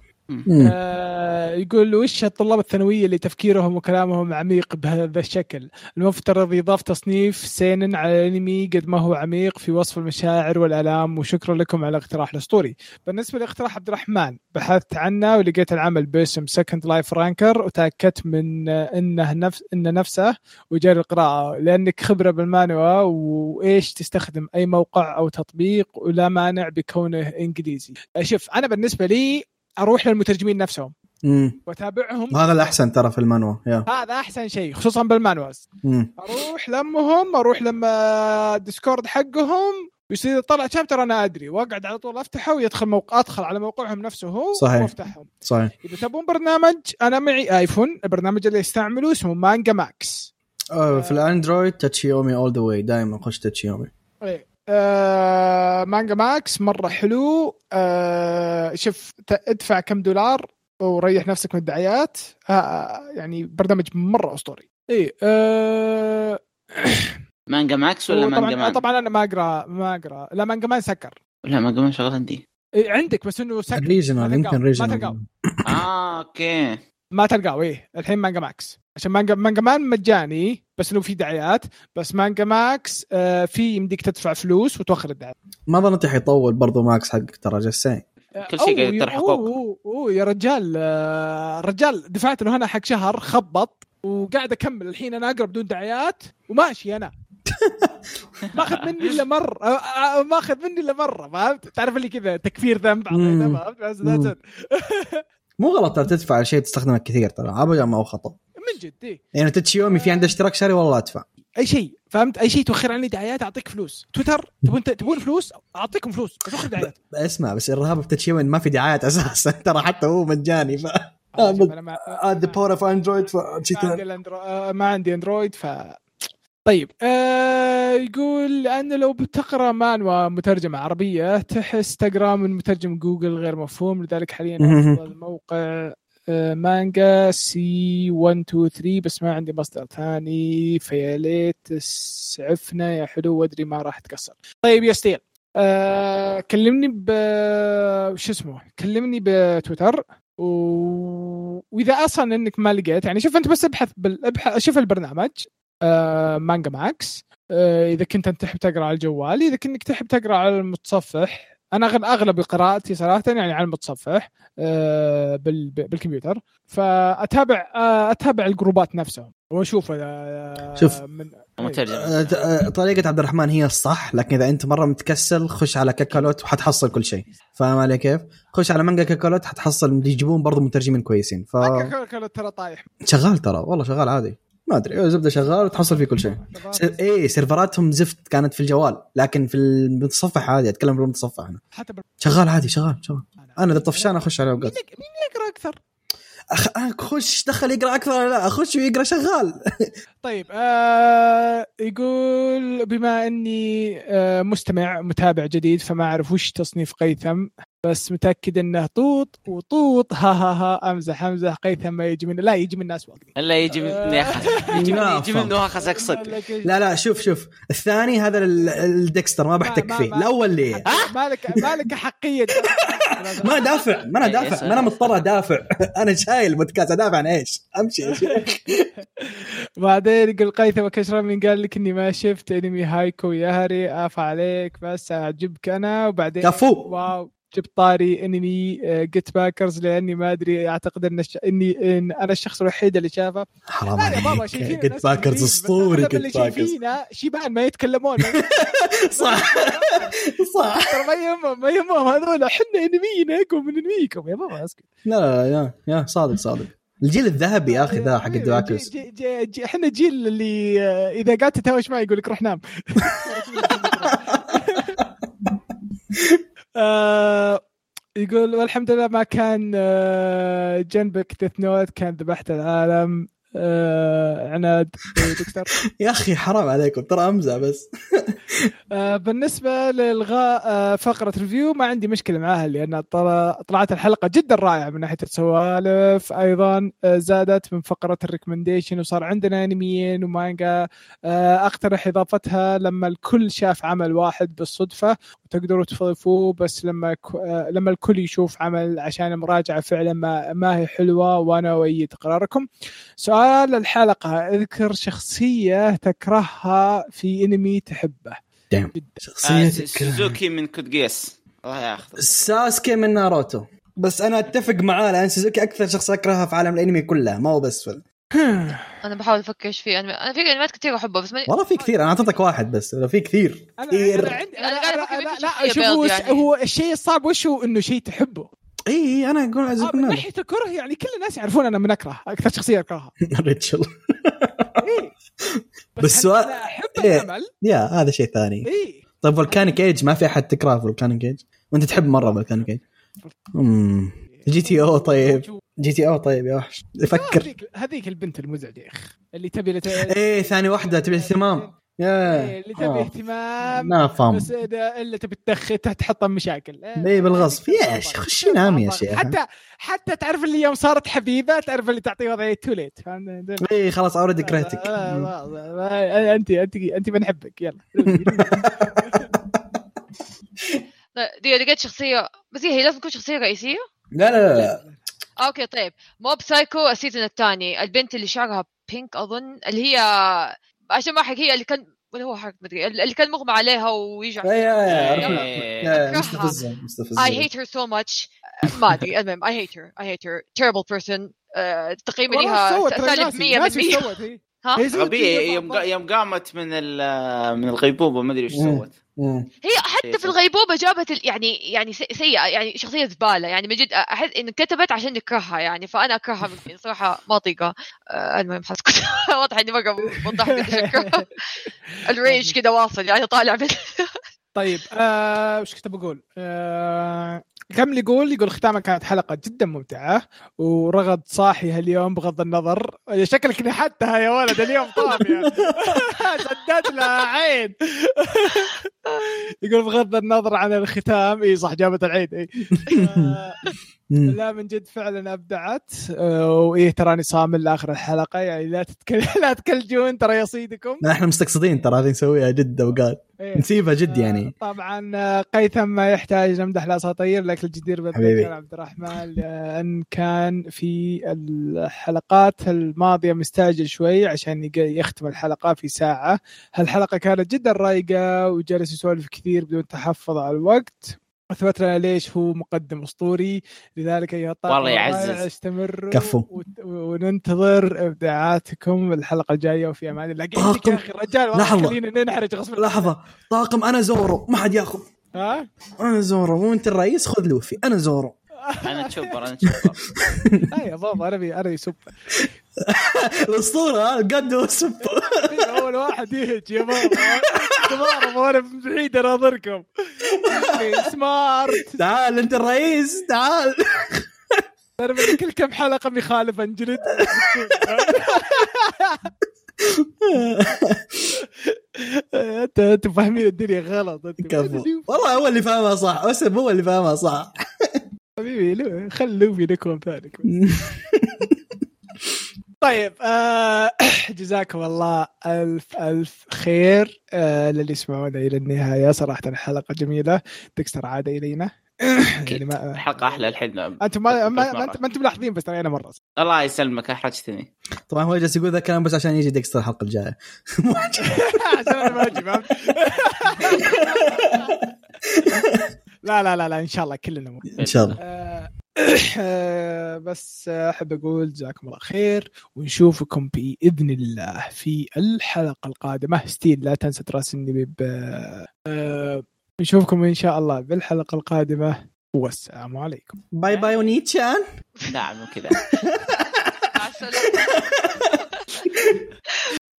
آه، يقول وش الطلاب الثانوية اللي تفكيرهم وكلامهم عميق بهذا الشكل؟ المفترض يضاف تصنيف سينن على الانمي قد ما هو عميق في وصف المشاعر والآلام وشكرا لكم على الاقتراح الأسطوري. بالنسبة لاقتراح عبد الرحمن بحثت عنه ولقيت العمل باسم Second Life Ranker وتأكدت من إنه نفس انه نفسه وجاري القراءه لأنك خبرة بالمانوا وإيش تستخدم؟ أي موقع أو تطبيق؟ ولا مانع بكونه إنجليزي. شوف أنا بالنسبة لي أروح للمترجمين نفسهم. مم. وأتابعهم. هذا الأحسن ترى في المانوا هذا أحسن شيء خصوصا بالمانوز مم. أروح لمهم أروح لما الديسكورد حقهم يصير طلع chapter أنا أدري وأقعد على طول أفتحه ويدخل موقع أدخل على موقعهم نفسه هو صحيح. وأفتحهم. صحيح. إذا تبون برنامج أنا معي آيفون البرنامج اللي استعمله اسمه مانجا ماكس. آه، في الأندرويد تاتشيومي all the way دائما خش تاتشيومي. إيه. آه مانجا ماكس مرة حلو. آه شوف ادفع كم دولار وريح نفسك من الدعايات. آه يعني برنامج مرة أسطوري. إيه آه مانجا ماكس ولا مانجا مان؟ طبعا أنا ما أقرأ ما أقرأ. لا مانجا مان سكر. لا مانجا مان شغال عندي. إيه عندك بس إنه سكر. ال original ما يمكن تلقاه، ما تلقاه. original آه okay. ما تلقاه إيه الحين مانجا ماكس. عشان مانجا مانجا مان مجاني بس إنه في دعايات بس مانجا ماكس آه في يمديك تدفع فلوس وتوخر الدعايات ما ظنيت حيطول برضو ماكس حقك ترى جسين كل شيء قاعد يطرح أوه، حقوق. أوه يا رجال آه، الرجال دفعت له هنا حق شهر خبط وقاعد أكمل. الحين أنا اقرا بدون دعايات وماشي أنا. ماخذ مني إلا مرة. آه، آه، ماخذ مني إلا مرة فهمت؟ تعرف اللي كذا تكفير ذنب. فهمت. مو غلط ترى تدفع على شيء تستخدمه كثير ترى ابدا ما هو خطأ. من جد إيه. يعني تتشيومي في عنده اشتراك شهري والله أدفع. أي شيء فهمت؟ أي شيء توخر عني دعايات أعطيك فلوس. تويتر تبون تبون فلوس؟ أعطيكم فلوس بس وخر دعايات. اسمع بس الرهاب في تتشيومي ما في دعايات أساسا. ترى حتى هو مجاني ف the power of Android ما عندي. آه، اندرويد ف طيب آه يقول لأنه لو بتقرأ مانوا مترجمة عربية تحس تقرأ من مترجم جوجل غير مفهوم لذلك حاليا مهم. آه مانجا سي 1 2 3 بس ما عندي مصدر ثاني. فيا ليت تسعفنا يا حلو وادري ما راح تقصر طيب يا ستيل آه كلمني ب شو اسمه كلمني بتويتر. و... وإذا أصلا إنك ما لقيت يعني شوف أنت بس ابحث بال... ابحث شوف البرنامج آه مانجا ماكس. آه إذا كنت أنت تحب تقرأ على الجوال إذا كنت تحب تقرأ على المتصفح أنا اغلب قراءتي صراحة يعني على المتصفح آه بال... بالكمبيوتر. فأتابع آه أتابع الجروبات نفسهم وأشوف آه شوف. من مترجم آه، طريقة عبد الرحمن هي الصح لكن إذا أنت مرة متكسل خش على كاكالوت وحتحصل كل شيء. فاهم علي كيف؟ خش على مانجا كاكالوت حتحصل يجيبون برضو مترجمين كويسين. ف كانت ترى طايح. شغال ترى والله شغال عادي. ما أدري. زبدة شغال وتحصل فيه كل شيء. إيه سيرفراتهم زفت كانت في الجوال لكن في المتصفح عادي أتكلم في المتصفح أنا. حتى بال... شغال عادي شغال شغال. أنا إذا طفشان أخش مين أوقات. مين يقرأ أكثر؟ أخ... اخش دخل يقرأ أكثر لا؟ أخش ويقرأ شغال. طيب آه يقول بما إني آه مستمع متابع جديد فما أعرف وش تصنيف قيثم. بس متأكد إنه طوط وطوط. ها ها ها. أمزح أمزح. قيثم ما يجي منه. لا يجي من الناس وقتي الا يجي من يا أخي، يجي من لا، يجي فهم. منه أخذك صدق. لا لا شوف شوف. الثاني هذا ال- الدكستر ما بحتك ما- فيه. ما- الأول لي مالك مالك حقيه ما دافع ما أنا إيه، دافع. ما أنا مضطر أدافع. أنا شايل بودكاست أدافع عن إيش؟ أمشي. يا شيخ. بعدين يقول قيثم من قال لك إني ما شفت أنمي هايكو يهري اف عليك بس أعجبك أنا. وبعدين كفو. واو. جبت طاري إنمي جيت باكرز لأني ما أدري أعتقد إن الش... إني إن أنا الشخص الوحيد اللي شافه. حرام عليك. جيت باكرز أسطوري جيت باكرز شايفينه شيبان ما يتكلمون. صح. صح. ترى ما يهمهم ما يهمهم هذول. إحنا انمينا اقوى من إنميكم. يا بابا اسكت. لا لا يا يا صادق صادق. الجيل الذهبي يا أخي ذا حق جي- جي- إحنا جيل اللي آه، إذا قاعد تتهاوش معي يقول لك روح نام. آه، يقول والحمد لله ما كان آه، جنبك Death Note كان ذبحت العالم. عناد. دكتور. يا أخي حرام عليكم ترى أمزح بس. آه، بالنسبة لإلغاء آه، فقرة review ما عندي مشكلة معاها لأن طل- طلعت الحلقة جدا رائعة من ناحية السوالف. أيضا آه، زادت من فقرة ال recommendation وصار عندنا أنميين ومانجا. آه، أقترح إضافتها لما الكل شاف عمل واحد بالصدفة وتقدروا تضيفوه بس لما ك- آه، لما الكل يشوف عمل عشان مراجعة فعلا ما, ما هي حلوة وأنا أؤيد قراركم. سؤال الحلقة. أذكر شخصية تكرهها في أنمي تحبه. دايم. آه، شخصيتك سوزوكي من Code Geass الله ياخذ ساسكي من ناروتو. بس أنا أتفق معاه لأن سوزوكي أكثر شخص أكرهها في عالم الأنمي كلها ما هو بس في أنا بحاول أفكر إيش في أنا أنا في أنميات كثير أحبها بس ماني والله في كثير. أنا أعطيتك واحد بس لو في كثير. أنا كثير. أنا عندي أنا أنا أفكر لا, لا شخصية شوف يعني. هو الشيء الصعب وش هو؟ إنه شيء تحبه. إي أنا أقول عزيز آه، من ناحية الكره يعني كل الناس يعرفون أنا من أكره أكثر شخصية أكرهها. ريتشل إيه. بس هل سؤال- أحب إيه. العمل يا هذا شيء ثاني. إي. طيب Volcanic Age ما في أحد تكره Volcanic Age وأنت تحب مرة Volcanic Age امم GTO طيب. GTO طيب يا وحش. فكر. هذيك البنت المزعجة يا اخ اللي تبي لت... إيه ثاني واحدة تبي اهتمام؟ اللي تبي آه. اهتمام ما فهم بس إذا- الا تبي تدخل تحط مشاكل. إيه. بالغصب. يا شيخ خشي نام يا شيخ. حتى حتى تعرف اللي يوم صارت حبيبة تعرف اللي تعطيه وضعية too late إيه خلاص already كرهتك أنت أنت أنت بنحبك يلا. لا، دي لقيت شخصية. بس هي لازم تكون شخصية رئيسية؟ لا لا لا. okay طيب. Mob Psycho ال season الثاني. البنت اللي شعرها pink أظن اللي هي عشان ما احرق هي اللي كان ولا هو حركه مدري اللي كان مغمى عليها إيه. يا- أكرهها. مستفزة مستفزة. I hate her so much. ما أدري المهم I hate her. I hate her. Terrible person. آه، تقييمي لها سالب ناسي- 100 ناسي من 100 إيش سوت هي. ها؟ شيء يوم قامت من ال- من الغيبوبة ما أدري إيش. سوت. هي حتى في الغيبوبة جابت ال- يعني يعني سي- سيئة يعني شخصية زبالة. يعني من جد أحس ان كتبت عشان نكرهها يعني فأنا أكرهها من صراحة ما أطيقها. آه، المهم حسكت واضح إني مره وضحت قديش الريج كذا واصل يعني طالع من طيب آه، وش كنت بقول؟ آه، كم يقول يقول ختامها كانت حلقة جدا ممتعة ورغد صاحي هاليوم بغض النظر. شكلك نحتها يا ولد اليوم طافيه سدت لها عين. يقول بغض النظر عن الختام. إي صح جابت العيد إي. لا من جد فعلا أبدعت. آه، وإيه تراني صامل لآخر الحلقة يعني لا تتكل لا تكلجون ترى يصيدكم. إحنا مستقصدين ترى هذه نسويها جد أوقات. إيه. نسيبها جد يعني. آه، طبعا آه، قيثم ما يحتاج نمدح الأساطير لكن الجدير. بالذكر عبد الرحمن لأن كان في الحلقات الماضية مستعجل شوي عشان يختم الحلقة في ساعة. هالحلقة كانت جدا رايقة وجلس يسولف كثير بدون تحفظ على الوقت. اثبت لنا ليش هو مقدم أسطوري. لذلك ايها الطاقم والله يعزز. استمروا كفو. وننتظر إبداعاتكم الحلقة الجاية. وفي أمان الله. لك يا أخي الرجال لحظة. خلينا ننحرج. غصب. لحظة. طاقم أنا زورو. ما حد يأخذ. ها؟ أنا زورو. مو أنت الرئيس؟ خذ لوفي. أنا زورو. أنا تشوبر أنا تشوبر لا يا بابا أنا بي أنا يسب الاسطورة ها؟ قد وسب أول واحد يهج يا بابا تضارب وأنا من بعيد اناظركم سمارت. تعال أنت الرئيس تعال. أنا من كل كم حلقة مخالف انجلد انت أنت فاهمين الدنيا غلط كفو. والله هو اللي فاهمها صح. اسب هو اللي فاهمها صح. حبيبي لو- خل لوفي نكون ثاني. طيب آه جزاكم الله ألف ألف خير. آه للي يسمعونا إلى النهاية صراحة الحلقة جميلة. ديكستر عاد إلينا. يعني ما الحلقة أحلى الحين. أنتم ما, ما, ما, انت- ما أنتم ملاحظين بس ترى أنا مرة. الله يسلمك أحرجتني. طبعا هو جالس يقول ذا الكلام بس عشان يجي ديكستر الحلقة الجاية. عشان أنا ما أجي فهمت؟ لا لا لا لا إن شاء الله كلنا إن شاء الله. آه، بس أحب أقول جزاكم الله خير ونشوفكم بإذن الله في الحلقة القادمة. ستيل لا تنسى تراسلني ب آه، نشوفكم إن شاء الله بالحلقة القادمة. والسلام عليكم. bye bye onii-chan. نعم وكذا مع السلامة.